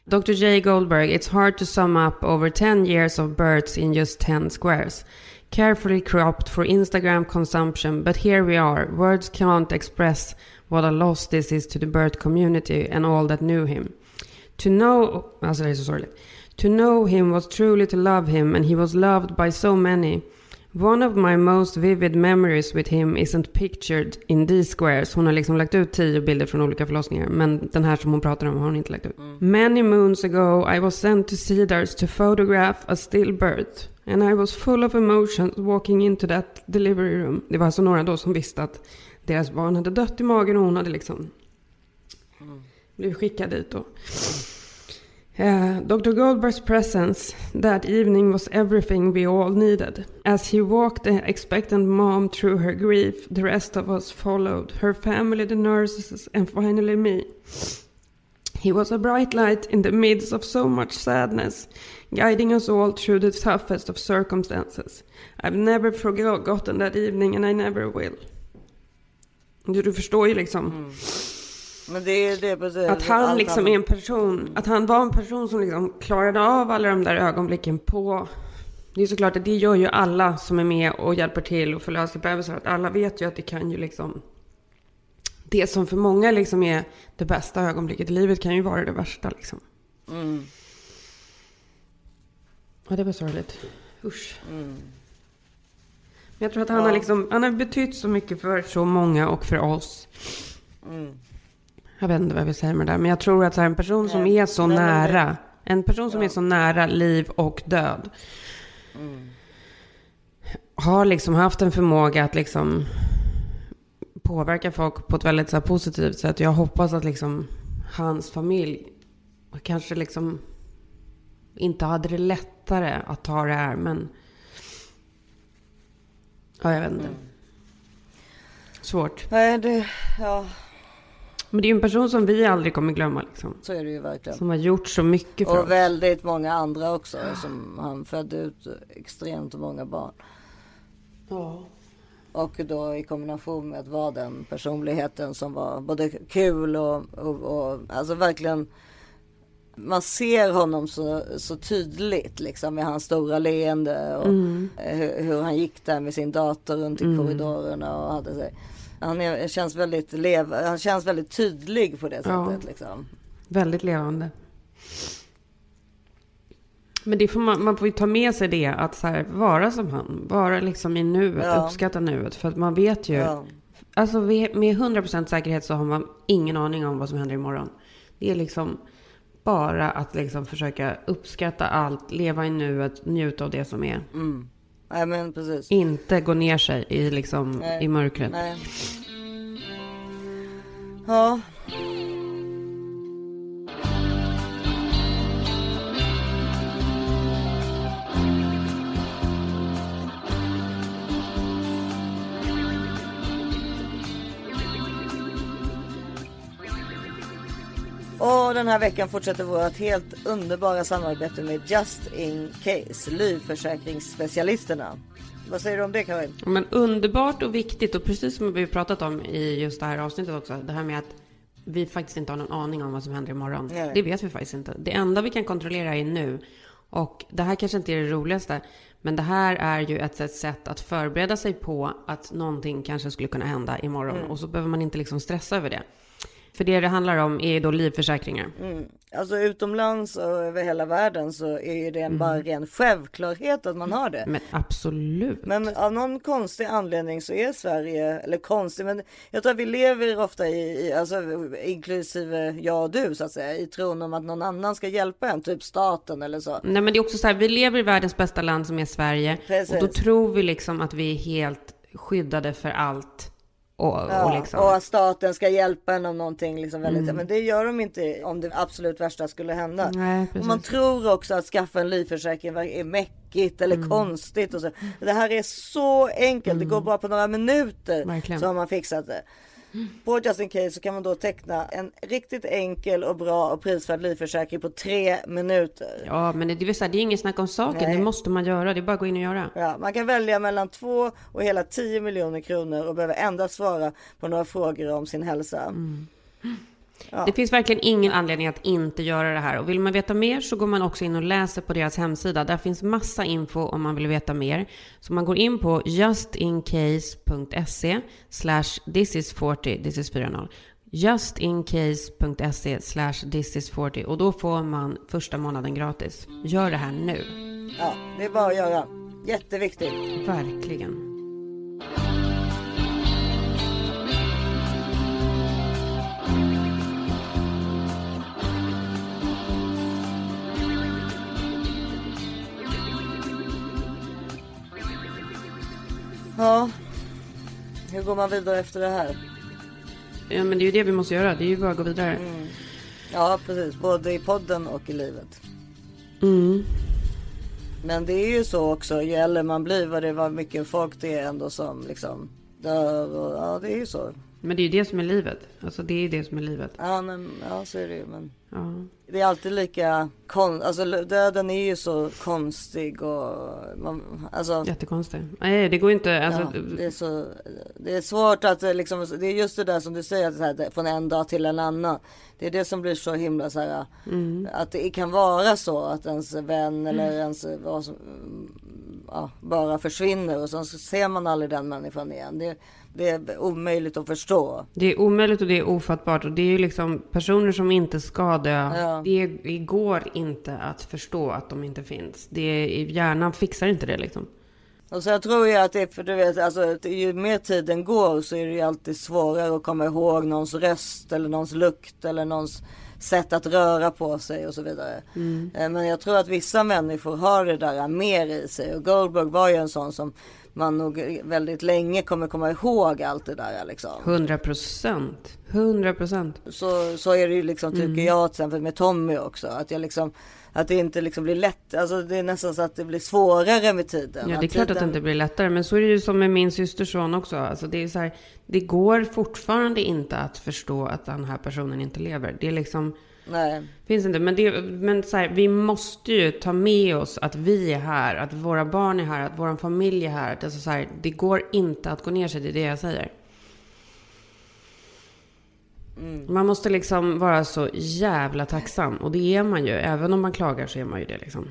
Dr. J. Goldberg, it's hard to sum up over 10 years of births in just 10 squares. Carefully cropped for Instagram consumption, but here we are. Words can't express What a loss this is to the bird community and all that knew him. To know, alltså det är så sorgligt. To know him was truly to love him and he was loved by so many. One of my most vivid memories with him isn't pictured in these squares. Hon har liksom lagt ut tio bilder från olika förlossningar. Men den här som hon pratar om har hon inte lagt ut. Many moons ago I was sent to Cedars to photograph a stillbirth. And I was full of emotions walking into that delivery room. Det var alltså några då som visste att deras barn hade dött i magen och hon hade liksom mm. blivit skickad dit då. Eh, uh, Dr. Goldberg's presence that evening was everything we all needed. As he walked the expectant mom through her grief, the rest of us followed her family, the nurses, and finally me. He was a bright light in the midst of so much sadness, guiding us all through the toughest of circumstances. I've never forgotten that evening and I never will. Du, du förstår ju liksom. Men det det. Att han liksom är en person, att han var en person som liksom klarade av alla de där ögonblicken på... Det är såklart att det gör ju alla som är med och hjälper till och förlöser bebisar. Att alla vet ju att det kan ju liksom... Det som för många liksom är det bästa ögonblicket i livet kan ju vara det värsta liksom. Mm. Ja, det var sorgligt. Usch. Men jag tror att han har liksom, han har betytt så mycket för så många och för oss. Jag vet inte vad jag vill säga med det där, men jag tror att så här, en person som Nej. är så Nej, nära, en person som är så nära liv och död. Har liksom haft en förmåga att liksom påverka folk på ett väldigt så här, positivt sätt. Jag hoppas att liksom hans familj kanske liksom inte hade det lättare att ta det här, men ja, jag vet inte. Svårt. Nej, det, ja, Men det är ju en person som vi aldrig kommer glömma liksom. så är det ju verkligen. Som har gjort så mycket för oss. Och väldigt många andra också. Som han födde ut extremt många barn. Ja. Och då i kombination med att vara den personligheten som var både kul och, och, och alltså verkligen. Man ser honom så, så tydligt liksom med hans stora leende och eh, hur, hur han gick där med sin dator runt i korridorerna och hade sig. Han är, känns väldigt lev, han känns väldigt tydlig på det Ja. sättet liksom. Väldigt levande. Men det får man, man får ju ta med sig det, att så här, vara som han. Vara liksom i nuet, Ja. uppskatta nuet. För att man vet ju, Ja. alltså med 100% säkerhet så har man ingen aning om vad som händer imorgon. Det är liksom bara att liksom försöka uppskatta allt, leva i nuet, njuta av det som är. Mm. Nej men precis. Inte gå ner sig i, liksom, Nej. i mörkret. Nej. Ja. Och den här veckan fortsätter vårt helt underbara samarbete med Just In Case, livförsäkringsspecialisterna. Vad säger du om det Karin? Men underbart och viktigt och precis som vi pratat om i just det här avsnittet också. Det här med att vi faktiskt inte har någon aning om vad som händer imorgon. Nej. Det vet vi faktiskt inte. Det enda vi kan kontrollera är nu. Och det här kanske inte är det roligaste. Men det här är ju ett sätt- sätt att förbereda sig på att någonting kanske skulle kunna hända imorgon. Mm. Och så behöver man inte liksom stressa över det. För det det handlar om är då livförsäkringar. Mm. Alltså utomlands och över hela världen så är ju det en bara ren självklarhet att man har det. Men absolut. Men av någon konstig anledning så är Sverige, eller konstig, men jag tror att vi lever ofta i, i alltså inklusive jag och du så att säga, i tron om att någon annan ska hjälpa en, typ staten eller så. Nej men det är också så här, vi lever i världens bästa land som är Sverige. Precis. Och då tror vi liksom att vi är helt skyddade för allt. Och, och Ja, liksom. och att staten ska hjälpa en om någonting liksom väldigt, men det gör de inte om det absolut värsta skulle hända. Nej, och man tror också att skaffa en livförsäkring är mäckigt eller Mm. konstigt och så. Det här är så enkelt, det går bara på några minuter Verkligen. så har man fixat det. På Just In Case så kan man då teckna en riktigt enkel och bra och prisvärd livförsäkring på tre minuter. Ja, men det, det, vill säga, det är inget snack om saken. Nej. Det måste man göra. Det är bara att gå in och göra. Ja, man kan välja mellan två och hela 10 miljoner kronor och behöver endast svara på några frågor om sin hälsa. Det finns verkligen ingen anledning att inte göra det här. Och vill man veta mer så går man också in och läser på deras hemsida. Där finns massa info om man vill veta mer. Så man går in på justincase.se slash thisis40, this is 40, justincase.se slash thisis40 och då får man första månaden gratis. Gör det här nu. Ja, det är bara att göra. Jätteviktigt. Verkligen. Ja. Hur går man vidare efter det här? Ja, men det är ju det vi måste göra. Det är ju bara att gå vidare. Ja, precis. Både i podden och i livet. Mm. Men det är ju så också. Ju äldre man blir vad det var mycket folk det är ändå som liksom dör. Och, ja, det är ju så. Men det är ju det som är livet. Alltså det är ju det som är livet. Ja, men, ja så är det ju. Men Ja. det är alltid lika kon... Alltså döden är ju så konstig och man, alltså. Jättekonstigt. Nej, det går inte. Alltså, Ja, det, är så, det är svårt att eh, liksom, det är just det där som du säger, att så här, från en dag till en annan. Det är det som blir så himla så här, att det kan vara så att ens vän eller ens vad som, mm, ja, bara försvinner och sen så ser man aldrig den människan igen. Det, det är omöjligt att förstå. Det är omöjligt och det är ofattbart. Och det är ju liksom personer som inte ska dö. Ja. Det, det går inte att förstå att de inte finns. Det är, hjärnan fixar inte det liksom. Och så jag tror ju att det för du vet, alltså ju mer tiden går så är det ju alltid svårare att komma ihåg någons röst eller någons lukt eller någons sätt att röra på sig och så vidare. Eh, Men jag tror att vissa människor har det där mer i sig och Goldberg var ju en sån som man nog väldigt länge kommer komma ihåg allt det där liksom. 100 procent. 100 procent. Så, så är det ju liksom tycker jag till exempel med Tommy också. Att jag liksom att det inte liksom blir lätt. Alltså det är nästan så att det blir svårare med tiden. Ja, det är klart att det tiden- inte blir lättare. Men så är det ju som med min systerson också. Alltså det är så här, det går fortfarande inte att förstå att den här personen inte lever. Det är liksom, Nej. finns inte. Men, det, men så här, vi måste ju ta med oss att vi är här, att våra barn är här, att vår familj är här. Alltså så här, det går inte att gå ner sig, det är det jag säger. Man måste liksom vara så jävla tacksam. Och det är man ju. Även om man klagar så är man ju det liksom.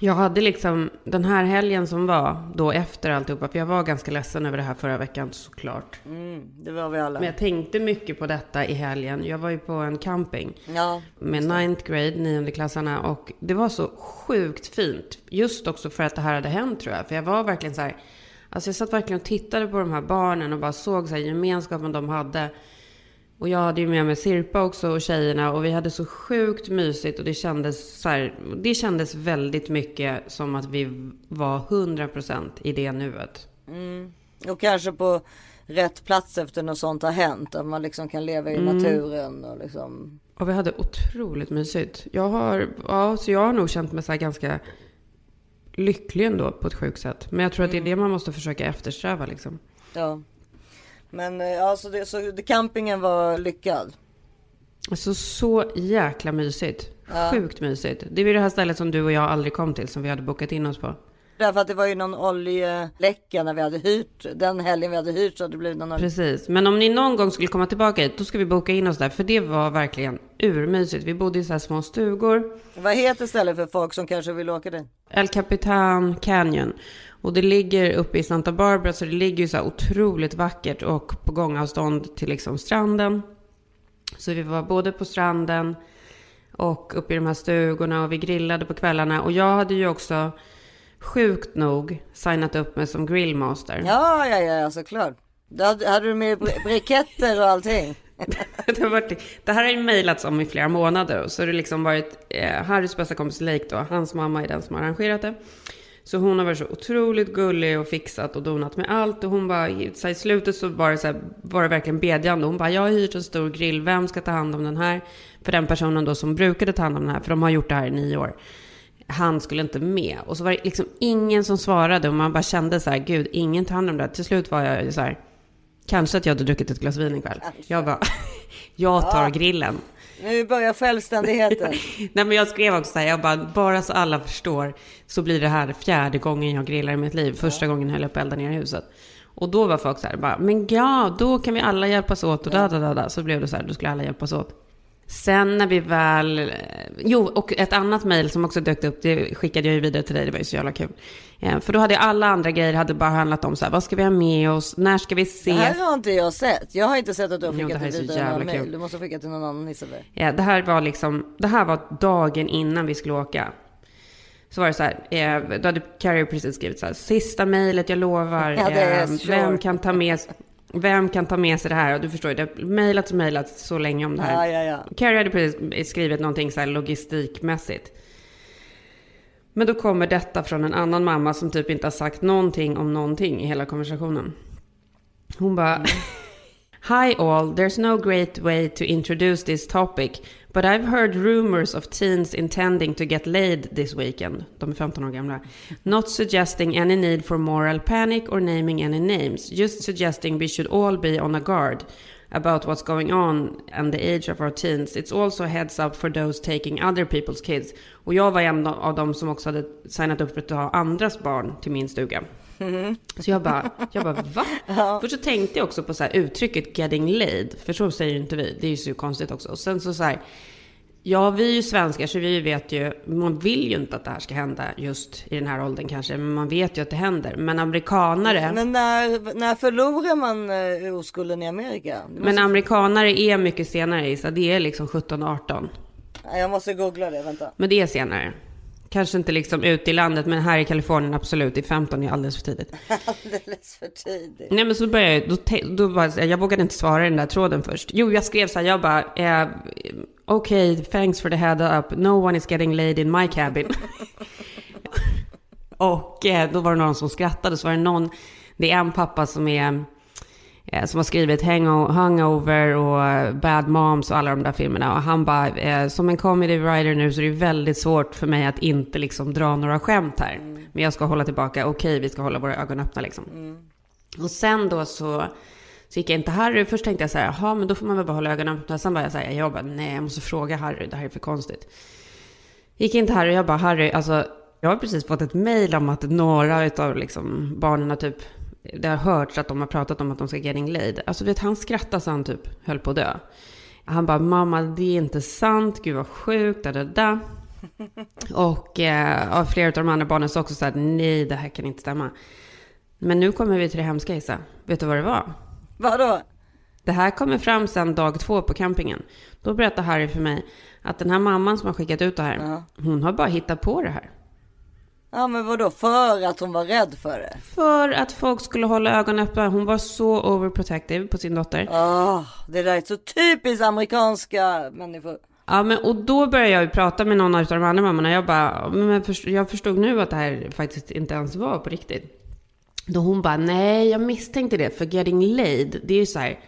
Jag hade liksom den här helgen som var då efter alltihopa. För jag var ganska ledsen över det här förra veckan såklart. Mm, det var vi alla. Men jag tänkte mycket på detta i helgen. Jag var ju på en camping Ja. med ninth grade, niondeklassarna. Och det var så sjukt fint. Just också för att det här hade hänt tror jag. För jag var verkligen så här. Alltså jag satt verkligen och tittade på de här barnen och bara såg så här gemenskapen de hade. Och jag hade ju med mig Sirpa också och tjejerna och vi hade så sjukt mysigt och det kändes så här, det kändes väldigt mycket som att vi var 100% i det nuet. Och kanske på rätt plats efter något sånt har hänt. Att man liksom kan leva i Mm. naturen och liksom. Och vi hade otroligt mysigt. Jag har, ja, så jag har nog känt mig så ganska lycklig ändå på ett sjukt sätt. Men jag tror att det är det man måste försöka eftersträva liksom. Ja. Men eh, alltså det, så campingen var lyckad. Alltså så jäkla mysigt. Sjukt mysigt. Det ju det här stället som du och jag aldrig kom till som vi hade bokat in oss på. Därför att det var ju någon oljeläcka när vi hade hyrt. Den helgen vi hade hyrt så hade det blivit någon olje... Precis. Men om ni någon gång skulle komma tillbaka hit, då ska vi boka in oss där. För det var verkligen urmysigt. Vi bodde i så här små stugor. Vad heter stället för folk som kanske vill åka dit? El Capitan Canyon. Och det ligger uppe i Santa Barbara, så det ligger ju så här otroligt vackert och på gångavstånd till liksom stranden. Så vi var både på stranden och uppe i de här stugorna och vi grillade på kvällarna. Och jag hade ju också sjukt nog signat upp mig som grillmaster. Ja, ja, ja, såklart. Då hade, du med bri- briketter och allting. det, har varit, det här har ju mejlats om i flera månader. Så har det liksom varit eh, Harrys bästa kompis Lake då. Hans mamma är den som har arrangerat det. Så hon har varit så otroligt gullig och fixat och donat med allt. Och hon bara, så här, i slutet så var det, så här, var det verkligen bedjande. Hon bara, jag har hyrt en stor grill. Vem ska ta hand om den här? För den personen då som brukade ta hand om den här. För de har gjort det här i nio år. Han skulle inte med. Och så var det liksom ingen som svarade. Och man bara kände så här, gud, ingen tar hand om det här. Till slut var jag så här, kanske att jag hade druckit ett glas vin ikväll. Jag bara, jag tar grillen. Nu börjar självständigheten. Nej men jag skrev också så här, jag bara, bara så alla förstår så blir det här fjärde gången jag grillar i mitt liv. Första gången höll jag på att elda ner huset. Och då var folk så här, bara, men ja, då kan vi alla hjälpas åt och da, da, da, da. Så blev det så här, då skulle alla hjälpas åt. Sen när vi väl, jo, och ett annat mejl som också dök upp, det skickade jag ju vidare till dig, det var ju så jävla kul. Eh, För då hade alla andra grejer hade bara handlat om så här, vad ska vi ha med oss, när ska vi Det ses? här har inte jag sett. Jag har inte sett att du har Jo, det skickat här är det så vidare några mejl. Du måste skicka till någon annan Isabel. Ja, det här var liksom, det här var dagen innan vi skulle åka. Så var det så här, eh, då hade Carrie precis skrivit så här, sista mejlet, jag lovar, Ja, det eh, short. vem kan ta med vem kan ta med sig det här? Och du förstår det har mejlats och mejlats så länge om det här. Ja, ja, ja. Carrie hade precis skrivit någonting så här logistikmässigt. Men då kommer detta från en annan mamma som typ inte har sagt någonting om någonting i hela konversationen. Hon bara... Hi all, there's no great way to introduce this topic, but I've heard rumors of teens intending to get laid this weekend. De är 15 år gamla. Not suggesting any need for moral panic or naming any names, just suggesting we should all be on a guard about what's going on and the age of our teens. It's also a heads up for those taking other people's kids. Och jag var en av dem som också hade signat upp för att ta andras barn till min stuga. Så jag bara, jag bara va? Först så tänkte jag också på så här uttrycket getting laid, för så säger ju inte vi. Det är ju så konstigt också. Och sen så så här, ja vi är ju svenskar så vi vet ju, man vill ju inte att det här ska hända just i den här åldern kanske, men man vet ju att det händer. Men amerikanare, Men när, när förlorar man uh, oskulden i Amerika? Du men måste, amerikanare är mycket senare Isa, det är liksom 17-18. jag måste googla det, vänta. Men det är senare. Kanske inte liksom ute i landet, men här i Kalifornien absolut. I 15 är alldeles för tidigt. Alldeles för tidigt. Nej men så började jag, då, då bara, jag vågade inte svara i den där tråden först. Jo, jag skrev så här, jag bara, eh, okej, thanks for the head up, no one is getting laid in my cabin. och eh, då var det någon som skrattade, så var det någon, det är en pappa som är, som har skrivit Hango- Hangover och eh, Bad Moms och alla de där filmerna. Och han bara, eh, som en comedy writer nu så är det väldigt svårt för mig att inte liksom dra några skämt här. Men jag ska hålla tillbaka, okej vi ska hålla våra ögon öppna liksom. Och sen då så, så gick jag in till Harry. Först tänkte jag så här, jaha, men då får man väl bara hålla ögonen öppna. Sen var jag så här, jag bara, nej, jag måste fråga Harry, det här är för konstigt. Gick in till Harry jag bara, Harry, alltså, jag har precis fått ett mejl om att några utav liksom barnen har typ, det har hörts att de har pratat om att de ska getting laid. Alltså vet, han skrattade så han typ höll på att dö. Han bara, mamma, det är inte sant, gud vad sjukt, da, da, da. Och eh, flera av de andra barnen sa också så här, nej, det här kan inte stämma. Men nu kommer vi till det hemska Isa. Vet du vad det var? Vadå? Det här kommer fram sen dag två på campingen. Då berättar Harry för mig att den här mamman som har skickat ut det här, Ja. hon har bara hittat på det här. Ja men vadå? För att hon var rädd för det? För att folk skulle hålla ögonen öppna. Hon var så overprotective på sin dotter. Åh, det där är så typiskt amerikanska människor. Ja, men och då började jag ju prata med någon av de andra mammorna. Jag bara, men jag förstod nu att det här faktiskt inte ens var på riktigt. Då hon bara, nej, jag misstänkte det. För getting laid, det är ju så här,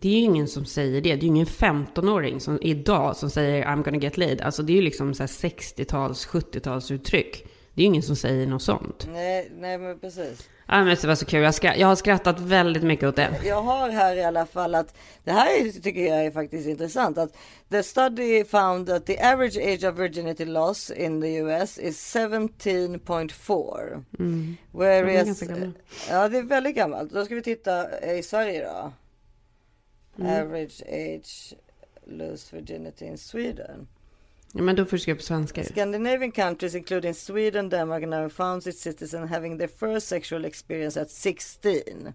det är ju ingen som säger det. Det är ju ingen 15-åring som idag som säger I'm gonna get laid. Alltså det är ju liksom så här 60-tals, 70-talsuttryck. Det är ju ingen som säger något sånt. Nej, nej men precis. Ja, men det var så kul. Jag, skra- jag har skrattat väldigt mycket åt det. Jag har här i alla fall att det här är, tycker jag är faktiskt intressant att the study found that the average age of virginity loss in the US is 17.4. Mm. Whereas, De är ja det är väldigt gammalt. Då ska vi titta i Sverige då. Mm. Average age lose virginity in Sweden. Ja, men då får du skriva på svenska. Scandinavian countries including Sweden, Denmark and Norway found its citizens having their first sexual experience at 16.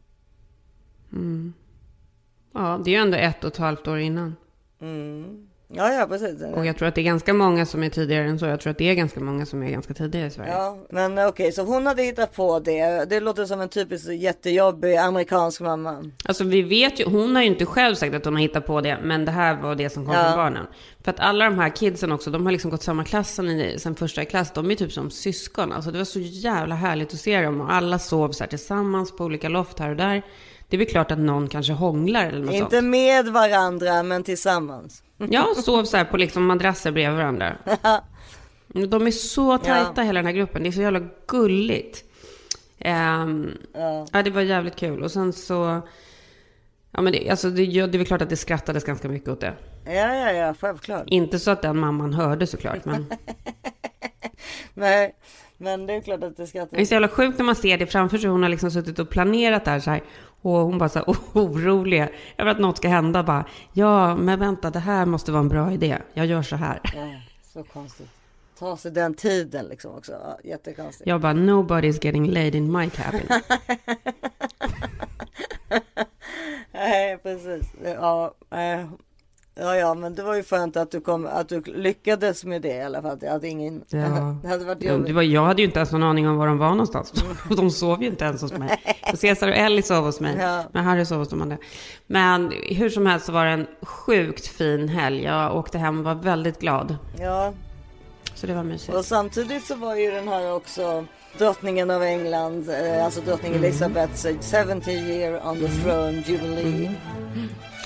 Ja, det är ju ändå ett och ett halvt år innan. Mm. Ja, ja, precis. Och jag tror att det är ganska många som är tidigare än så. Jag tror att det är ganska många som är ganska tidiga i Sverige. Ja, men okej, så hon hade hittat på det. Det låter som en typisk jättejobbig amerikansk mamma. Alltså vi vet ju, hon har ju inte själv sagt att hon har hittat på det, men det här var det som kom Ja. från barnen. För att alla de här kidsen också, de har liksom gått samma klass sen, i- sen första klass. De är typ som syskon. Alltså det var så jävla härligt att se dem. Och alla sov så här tillsammans på olika loft här och där. Det är väl klart att någon kanske hånglar eller något Inte sånt. med varandra, men tillsammans. Ja, sov så här på liksom madrasser bredvid varandra. De är så tajta Ja. hela den här gruppen. Det är så jävla gulligt. Ehm, Ja. ja, det var jävligt kul. Och sen så... Ja, men det, alltså det, det är väl klart att det skrattades ganska mycket åt det. Ja, ja, ja, självklart. Inte så att den mamman hörde såklart, men... Nej, Men det är klart att det Det är så jävla sjukt när man ser det framför sig. Hon har liksom suttit och planerat det här så här. Och hon bara så här orolig över att något ska hända. Bara, ja, men vänta, det här måste vara en bra idé. Jag gör så här. Ja, så konstigt. Ta sig den tiden liksom också. Ja, jättekonstigt. Jag bara, nobody's getting laid in my cabin. Nej, precis. Ja, eh, ja, ja, men det var ju skönt att du, kom, att du lyckades med det i alla fall. Att ingen... Ja. det hade varit Ja, jobbigt. Det var, jag hade ju inte ens någon aning om var de var någonstans. De sov ju inte ens hos mig. Så Cesar och Ellie sov hos mig. Ja. Men Harry sov hos de andra. Men hur som helst så var det en sjukt fin helg. Jag åkte hem och var väldigt glad. Ja, Så det var mysigt. och samtidigt så var ju den här också drottningen av England, eh, alltså drottning Mm. Elizabeths eh, 70 year on the throne jubilee.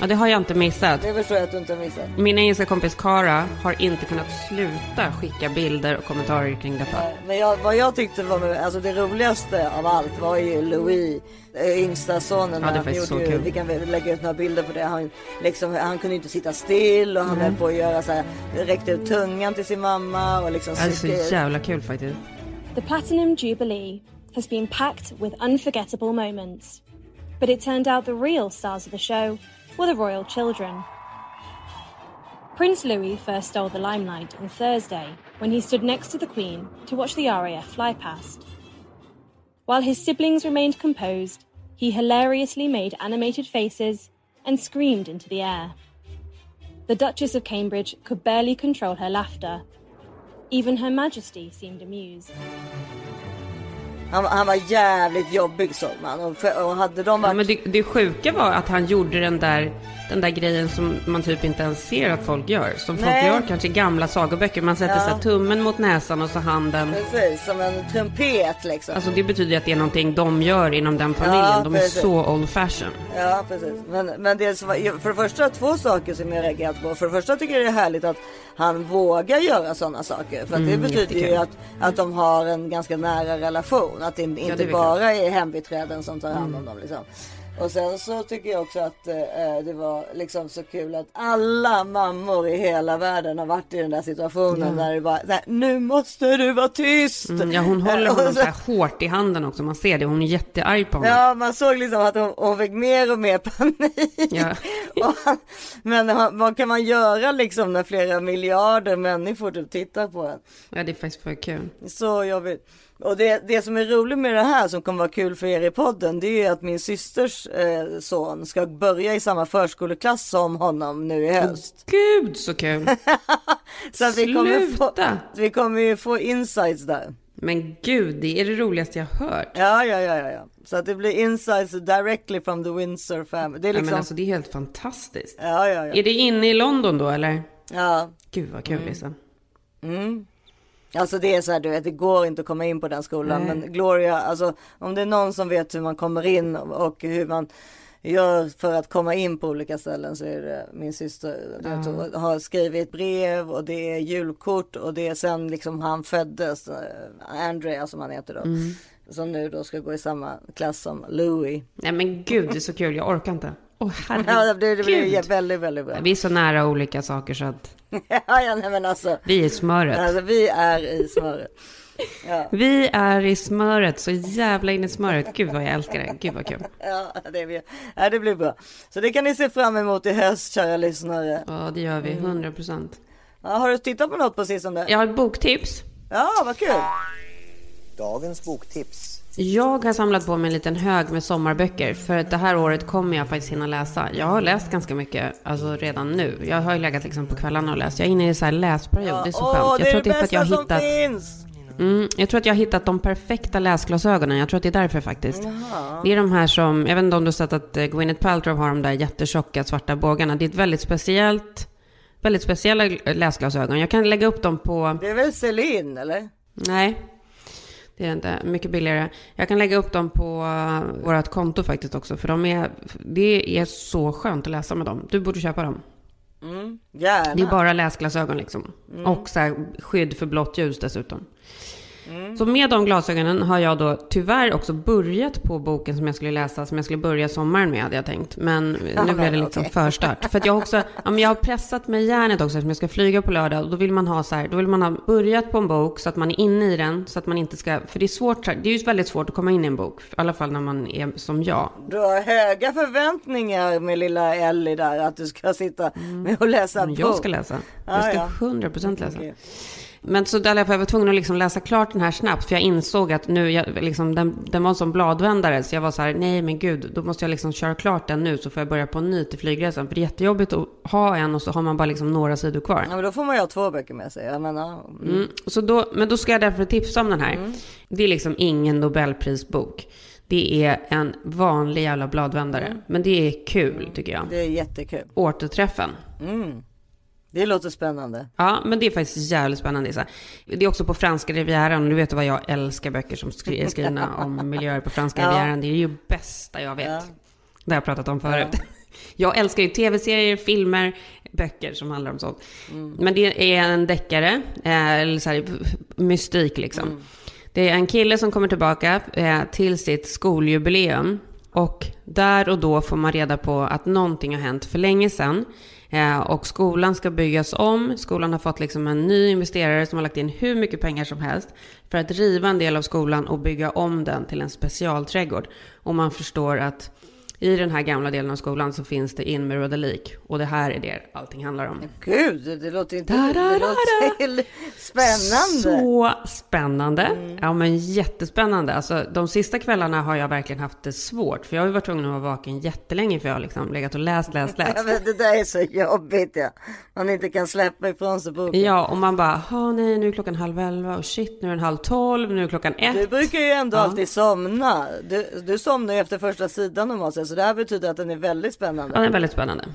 Ja, det har jag inte missat. Det förstår jag att du inte har missat. Min engelska kompis Cara har inte kunnat sluta skicka bilder och kommentarer kring detta. Men jag, vad jag tyckte var med, alltså det roligaste av allt var ju Louis, eh, yngsta sonen. Ja, det Han så gjorde ju- kul. Vi kan lägga ut några bilder på det. Han, liksom, han kunde inte sitta still och han höll på att göra så här, räckte ut tungan till sin mamma och liksom Det är så jävla kul faktiskt. The Platinum Jubilee has been packed with unforgettable moments. But it turned out the real stars of the show were the royal children. Prince Louis first stole the limelight on Thursday when he stood next to the Queen to watch the RAF fly past. While his siblings remained composed, he hilariously made animated faces and screamed into the air. The Duchess of Cambridge could barely control her laughter. Even Her Majesty seemed amused. han, han var jävligt jobbig såg man. Och, för, och hade de Ja, varit... men det, det sjuka var att han gjorde den där, den där grejen som man typ inte ens ser att folk gör. Som folk Nej. gör kanske i gamla sagoböcker. Man sätter Ja. så tummen mot näsan och så handen. Precis, som en trumpet liksom. Alltså det betyder ju att det är någonting de gör inom den familjen. Ja, de är så old fashion. Ja, precis. Men, men det var, för det första två saker som jag reagerat på. För det första tycker jag det är härligt att han vågar göra sådana saker. För att det betyder ju jättekul. att, att de har en ganska nära relation. Att det inte det är väl bara är hembiträden som tar hand om dem. Liksom. Och sen så tycker jag också att eh, det var liksom så kul att alla mammor i hela världen har varit i den där situationen. Där det bara, nej, nu måste du vara tyst. Mm, ja, hon håller Eh, honom så- så här hårt i handen också. Man ser det. Hon är jättearg på honom. Ja, man såg liksom att hon, hon fick mer och mer panik. Ja. Han, men vad kan man göra liksom när flera miljarder människor typ tittar på en? Ja, det är faktiskt för kul. Så jobbigt. Och det, det som är roligt med det här som kommer vara kul för er i podden det är ju att min systers eh, son ska börja i samma förskoleklass som honom nu i höst. Gud så kul! Så att vi kommer, få, Sluta! vi kommer ju få insights där. Men gud, det är det roligaste jag hört. Ja, ja, ja, ja, ja. Så att det blir insights directly from the Windsor family. Det är Ja, liksom, men alltså det är helt fantastiskt. ja, ja, ja. Är det inne i London då eller? ja. Gud vad kul Lisa. Alltså det är så här, du vet, det går inte att komma in på den skolan. Nej. Men Gloria, alltså om det är någon som vet hur man kommer in och hur man gör för att komma in på olika ställen så är det min syster. Du vet, har skrivit brev och det är julkort och det är sen liksom han föddes, eh, Andrea som han heter då. Mm. Som nu då ska gå i samma klass som Louis. Nej men gud, det är så kul. Jag orkar inte. Åh Ja, det, blir väldigt, väldigt bra. Vi är så nära olika saker så att ja, ja, nej, men alltså, vi är i smöret. alltså vi är i smöret. Ja. Vi är i smöret, så jävla in i smöret. Gud vad jag älskar det. Gud vad kul. Ja, det blir, ja, det blir bra. Så det kan ni se fram emot i höst, kära lyssnare. Ja, det gör vi. 100 procent. Ja, har du tittat på något på sistone? Jag har ett boktips. Ja, vad kul. Dagens boktips. Jag har samlat på mig en liten hög med sommarböcker. För att det här året kommer jag faktiskt hinna läsa. Jag har läst ganska mycket, alltså redan nu. Jag har ju legat liksom på kvällarna och läst. Jag är inne i en här läsperiod. det är så Åh, skönt. det Jag är tror det att det är för att jag har hittat... finns. Mm, jag tror att jag har hittat de perfekta läsglasögonen. Jag tror att det är därför faktiskt. Det är de här som, jag vet inte om du har sett att eh, Gwyneth Paltrow har de där jättetjocka svarta bågarna. Det är ett väldigt speciellt, väldigt speciella läsglasögon. Jag kan lägga upp dem på, Det är väl Celine, eller? nej, det är inte, mycket billigare. Jag kan lägga upp dem på uh, vårt konto faktiskt också. För de är, det är så skönt att läsa med dem. Du borde köpa dem. Gärna. Det är bara läsglasögon liksom. Och så här, skydd för blått ljus dessutom. Så med de glasögonen har jag då tyvärr också börjat på boken som jag skulle läsa, som jag skulle börja sommaren med hade jag tänkt. Men nu blev det liksom okej. förstart. För att jag också, ja, men jag har pressat mig i järnet också eftersom jag ska flyga på lördag. Och då vill man ha så här, då vill man ha börjat på en bok så att man är inne i den. Så att man inte ska, för det är svårt, det är ju väldigt svårt att komma in i en bok. I alla fall när man är som jag. Du har höga förväntningar med lilla Ellie där att du ska sitta med och läsa Men bok. jag ska läsa. Jag ska ja. 100% läsa. Okej. Men så där jag var tvungen att liksom läsa klart den här snabbt, för jag insåg att nu, jag, liksom, den, den var en sån bladvändare, så jag var så här, nej men gud, då måste jag liksom köra klart den nu, så får jag börja på en ny till flygresan. För det är jättejobbigt att ha en och så har man bara liksom några sidor kvar. Ja, men då får man ju ha två böcker med sig. Jag menar, mm. Mm. Så då, men då ska jag därför tipsa om den här. Det är liksom ingen Nobelprisbok. Det är en vanlig jävla bladvändare. Men det är kul, tycker jag. det är jättekul. Återträffen. Mm. Det låter spännande. Ja, men det är faktiskt jävligt spännande. Isa. Det är också på franska rivieran. och Du vet vad jag älskar böcker som är skrivna om miljöer på franska Ja. rivieran. Det är ju bästa jag vet. Ja. Det har jag pratat om förut. Jag älskar ju tv-serier, filmer, böcker som handlar om sånt. Mm. Men det är en deckare, eh, eller så här, mystik liksom. Mm. Det är en kille som kommer tillbaka eh, till sitt skoljubileum. Och där och då får man reda på att någonting har hänt för länge sedan. Eh, och skolan ska byggas om. Skolan har fått liksom en ny investerare som har lagt in hur mycket pengar som helst för att riva en del av skolan och bygga om den till en specialträdgård. Och man förstår att i den här gamla delen av skolan så finns det inmurodade lik. Och det här är det allting handlar om. Gud, det, låter inte... Da, da, da, spännande. Så spännande. Ja, men jättespännande. Alltså, de sista kvällarna har jag verkligen haft det svårt. För jag har varit tvungen att vara vaken jättelänge för jag har liksom legat och läst, läst, Ja, läst. men det där är så jobbigt ja. Man inte kan släppa ifrån sig boken. Ja, och man bara, "Åh, nej, nu är klockan halv elva och shit, nu är den halv tolv, nu är klockan Du ett. brukar ju ändå alltid somna. Du, du somnar ju efter första sidan normalt sett. Så det här betyder att den är väldigt Ja, spännande. den är väldigt spännande.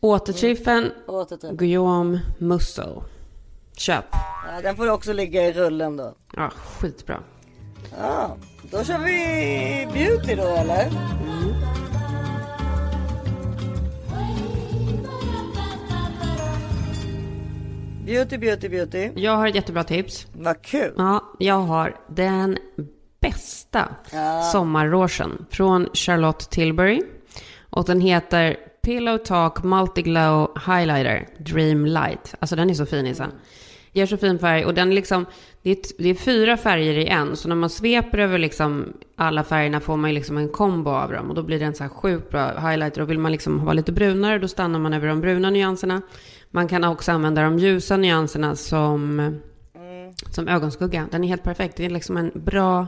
Återträffen, Återträff. Guillaume Musso. Köp. Ja, den får också ligga i rullen då. Ja, skitbra. Ja, då kör vi beauty då eller? Beauty, beauty, beauty. Jag har ett jättebra tips. Vad kul. Ja, jag har den bästa sommarrogen från Charlotte Tilbury. Och den heter Pillow Talk Multiglow Highlighter Dream Light. Alltså den är så fin Isa. Ger så fin färg och den liksom, det är, det är fyra färger i en. Så när man sveper över liksom alla färgerna får man ju liksom en kombo av dem. Och då blir det en så här sjukt bra highlighter. Och vill man liksom vara lite brunare då stannar man över de bruna nyanserna. Man kan också använda de ljusa nyanserna som, som ögonskugga. Den är helt perfekt. Det är liksom en bra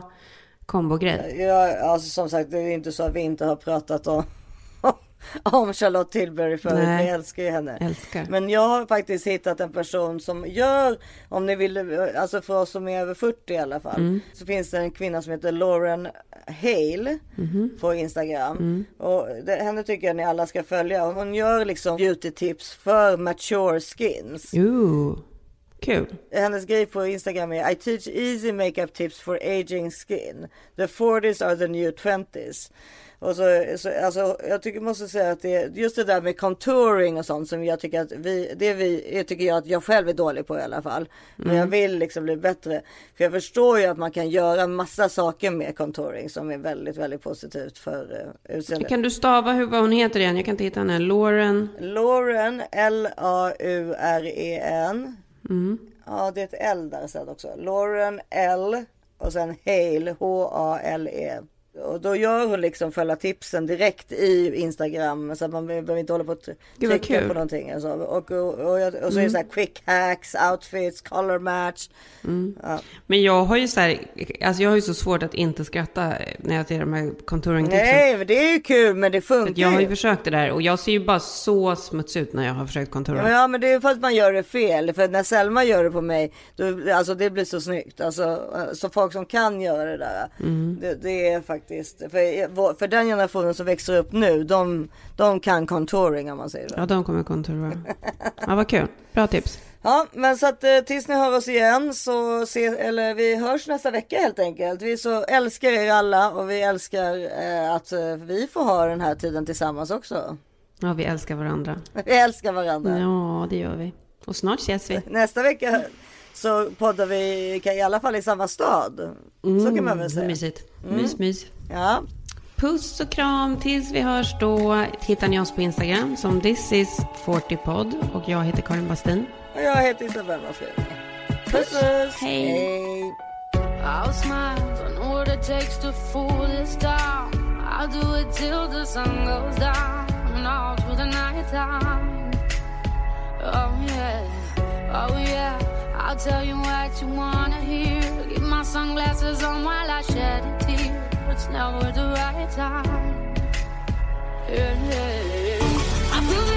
kombogrej. Ja, alltså som sagt, det är inte så att vi inte har pratat om, om Charlotte Tilbury förut. Nej. Vi älskar ju henne. Älskar. Men jag har faktiskt hittat en person som gör, om ni vill, alltså för oss som är över 40 i alla fall. Mm. Så finns det en kvinna som heter Lauren Hale Mhm. på Instagram. Mm. Och det, henne tycker jag ni alla ska följa. Hon gör liksom beauty tips för mature skins. Ooh, kul. Hennes grej på Instagram är I teach easy makeup tips for aging skin. The 40s are the new 20s. Och så, så, alltså, jag tycker, måste säga att det just det där med contouring och sånt som jag tycker att vi, det vi, tycker jag att jag själv är dålig på i alla fall. Men jag vill liksom bli bättre. För jag förstår ju att man kan göra massa saker med contouring som är väldigt, väldigt positivt för uh, utseendet. Kan du stava hur, vad hon heter igen? Jag kan inte hitta henne. Lauren. Lauren, L-A-U-R-E-N. Mm. Ja, det är ett L där sen också. Lauren L och sen Hale, H-A-L-E. Och då gör hon liksom själva tipsen direkt i Instagram så att man behöver inte hålla på att trycka på någonting. Alltså. Och, och, och, jag- och så är det så här quick hacks, outfits, color match. Ja. Men jag har ju så här, alltså jag har ju så svårt att inte skratta när jag ser de här contouring-tipsen. Nej, men det är ju kul men det funkar Jag har ju ju. försökt det där och jag ser ju bara så smutsig ut när jag har försökt contoura. Ja men det är för att man gör det fel. För när Selma gör det på mig, då, alltså det blir så snyggt. Alltså, så folk som kan göra det där. Mm. Det, det är faktiskt, för, för den generationen som växer upp nu, de, de kan contouring om man säger så. Ja, de kommer contoura. Ja, vad kul. Bra tips. Ja, men så att eh, tills ni hör oss igen så se, eller vi hörs nästa vecka helt enkelt. Vi så älskar er alla och vi älskar eh, att eh, vi får ha den här tiden tillsammans också. Ja, vi älskar varandra. Vi älskar varandra. Ja, det gör vi. Och snart ses vi. Nästa vecka så poddar vi i alla fall i samma stad. Så kan man väl säga. Mysigt. Mys, mys. Ja. Puss och kram tills vi hörs då. Hittar ni oss på Instagram som this is 40pod och jag heter Karin Bastin. Och jag heter Isabella Fredrik. Puss puss! Hej. Hej. I'll smile, know what it takes to fool this town. I'll do it till the sun goes down and all through the night time. Oh yeah, oh yeah, I'll tell you what you wanna hear. Keep my sunglasses on while I shed a tear. It's never the right time. Yeah, yeah, yeah. I put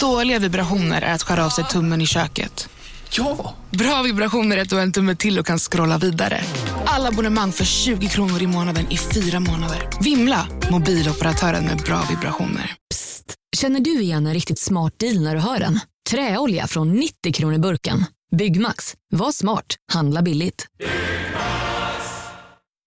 Dåliga vibrationer är att skära av sig tummen i köket. Ja! Bra vibrationer är att du har en tumme till och kan scrolla vidare. Alla abonnemang för 20 kronor i månaden i fyra månader. Vimla! Mobiloperatören med bra vibrationer. Känner du igen en riktigt smart deal när du hör den? Träolja från 90 kronor burken. Byggmax. Var smart. Handla billigt.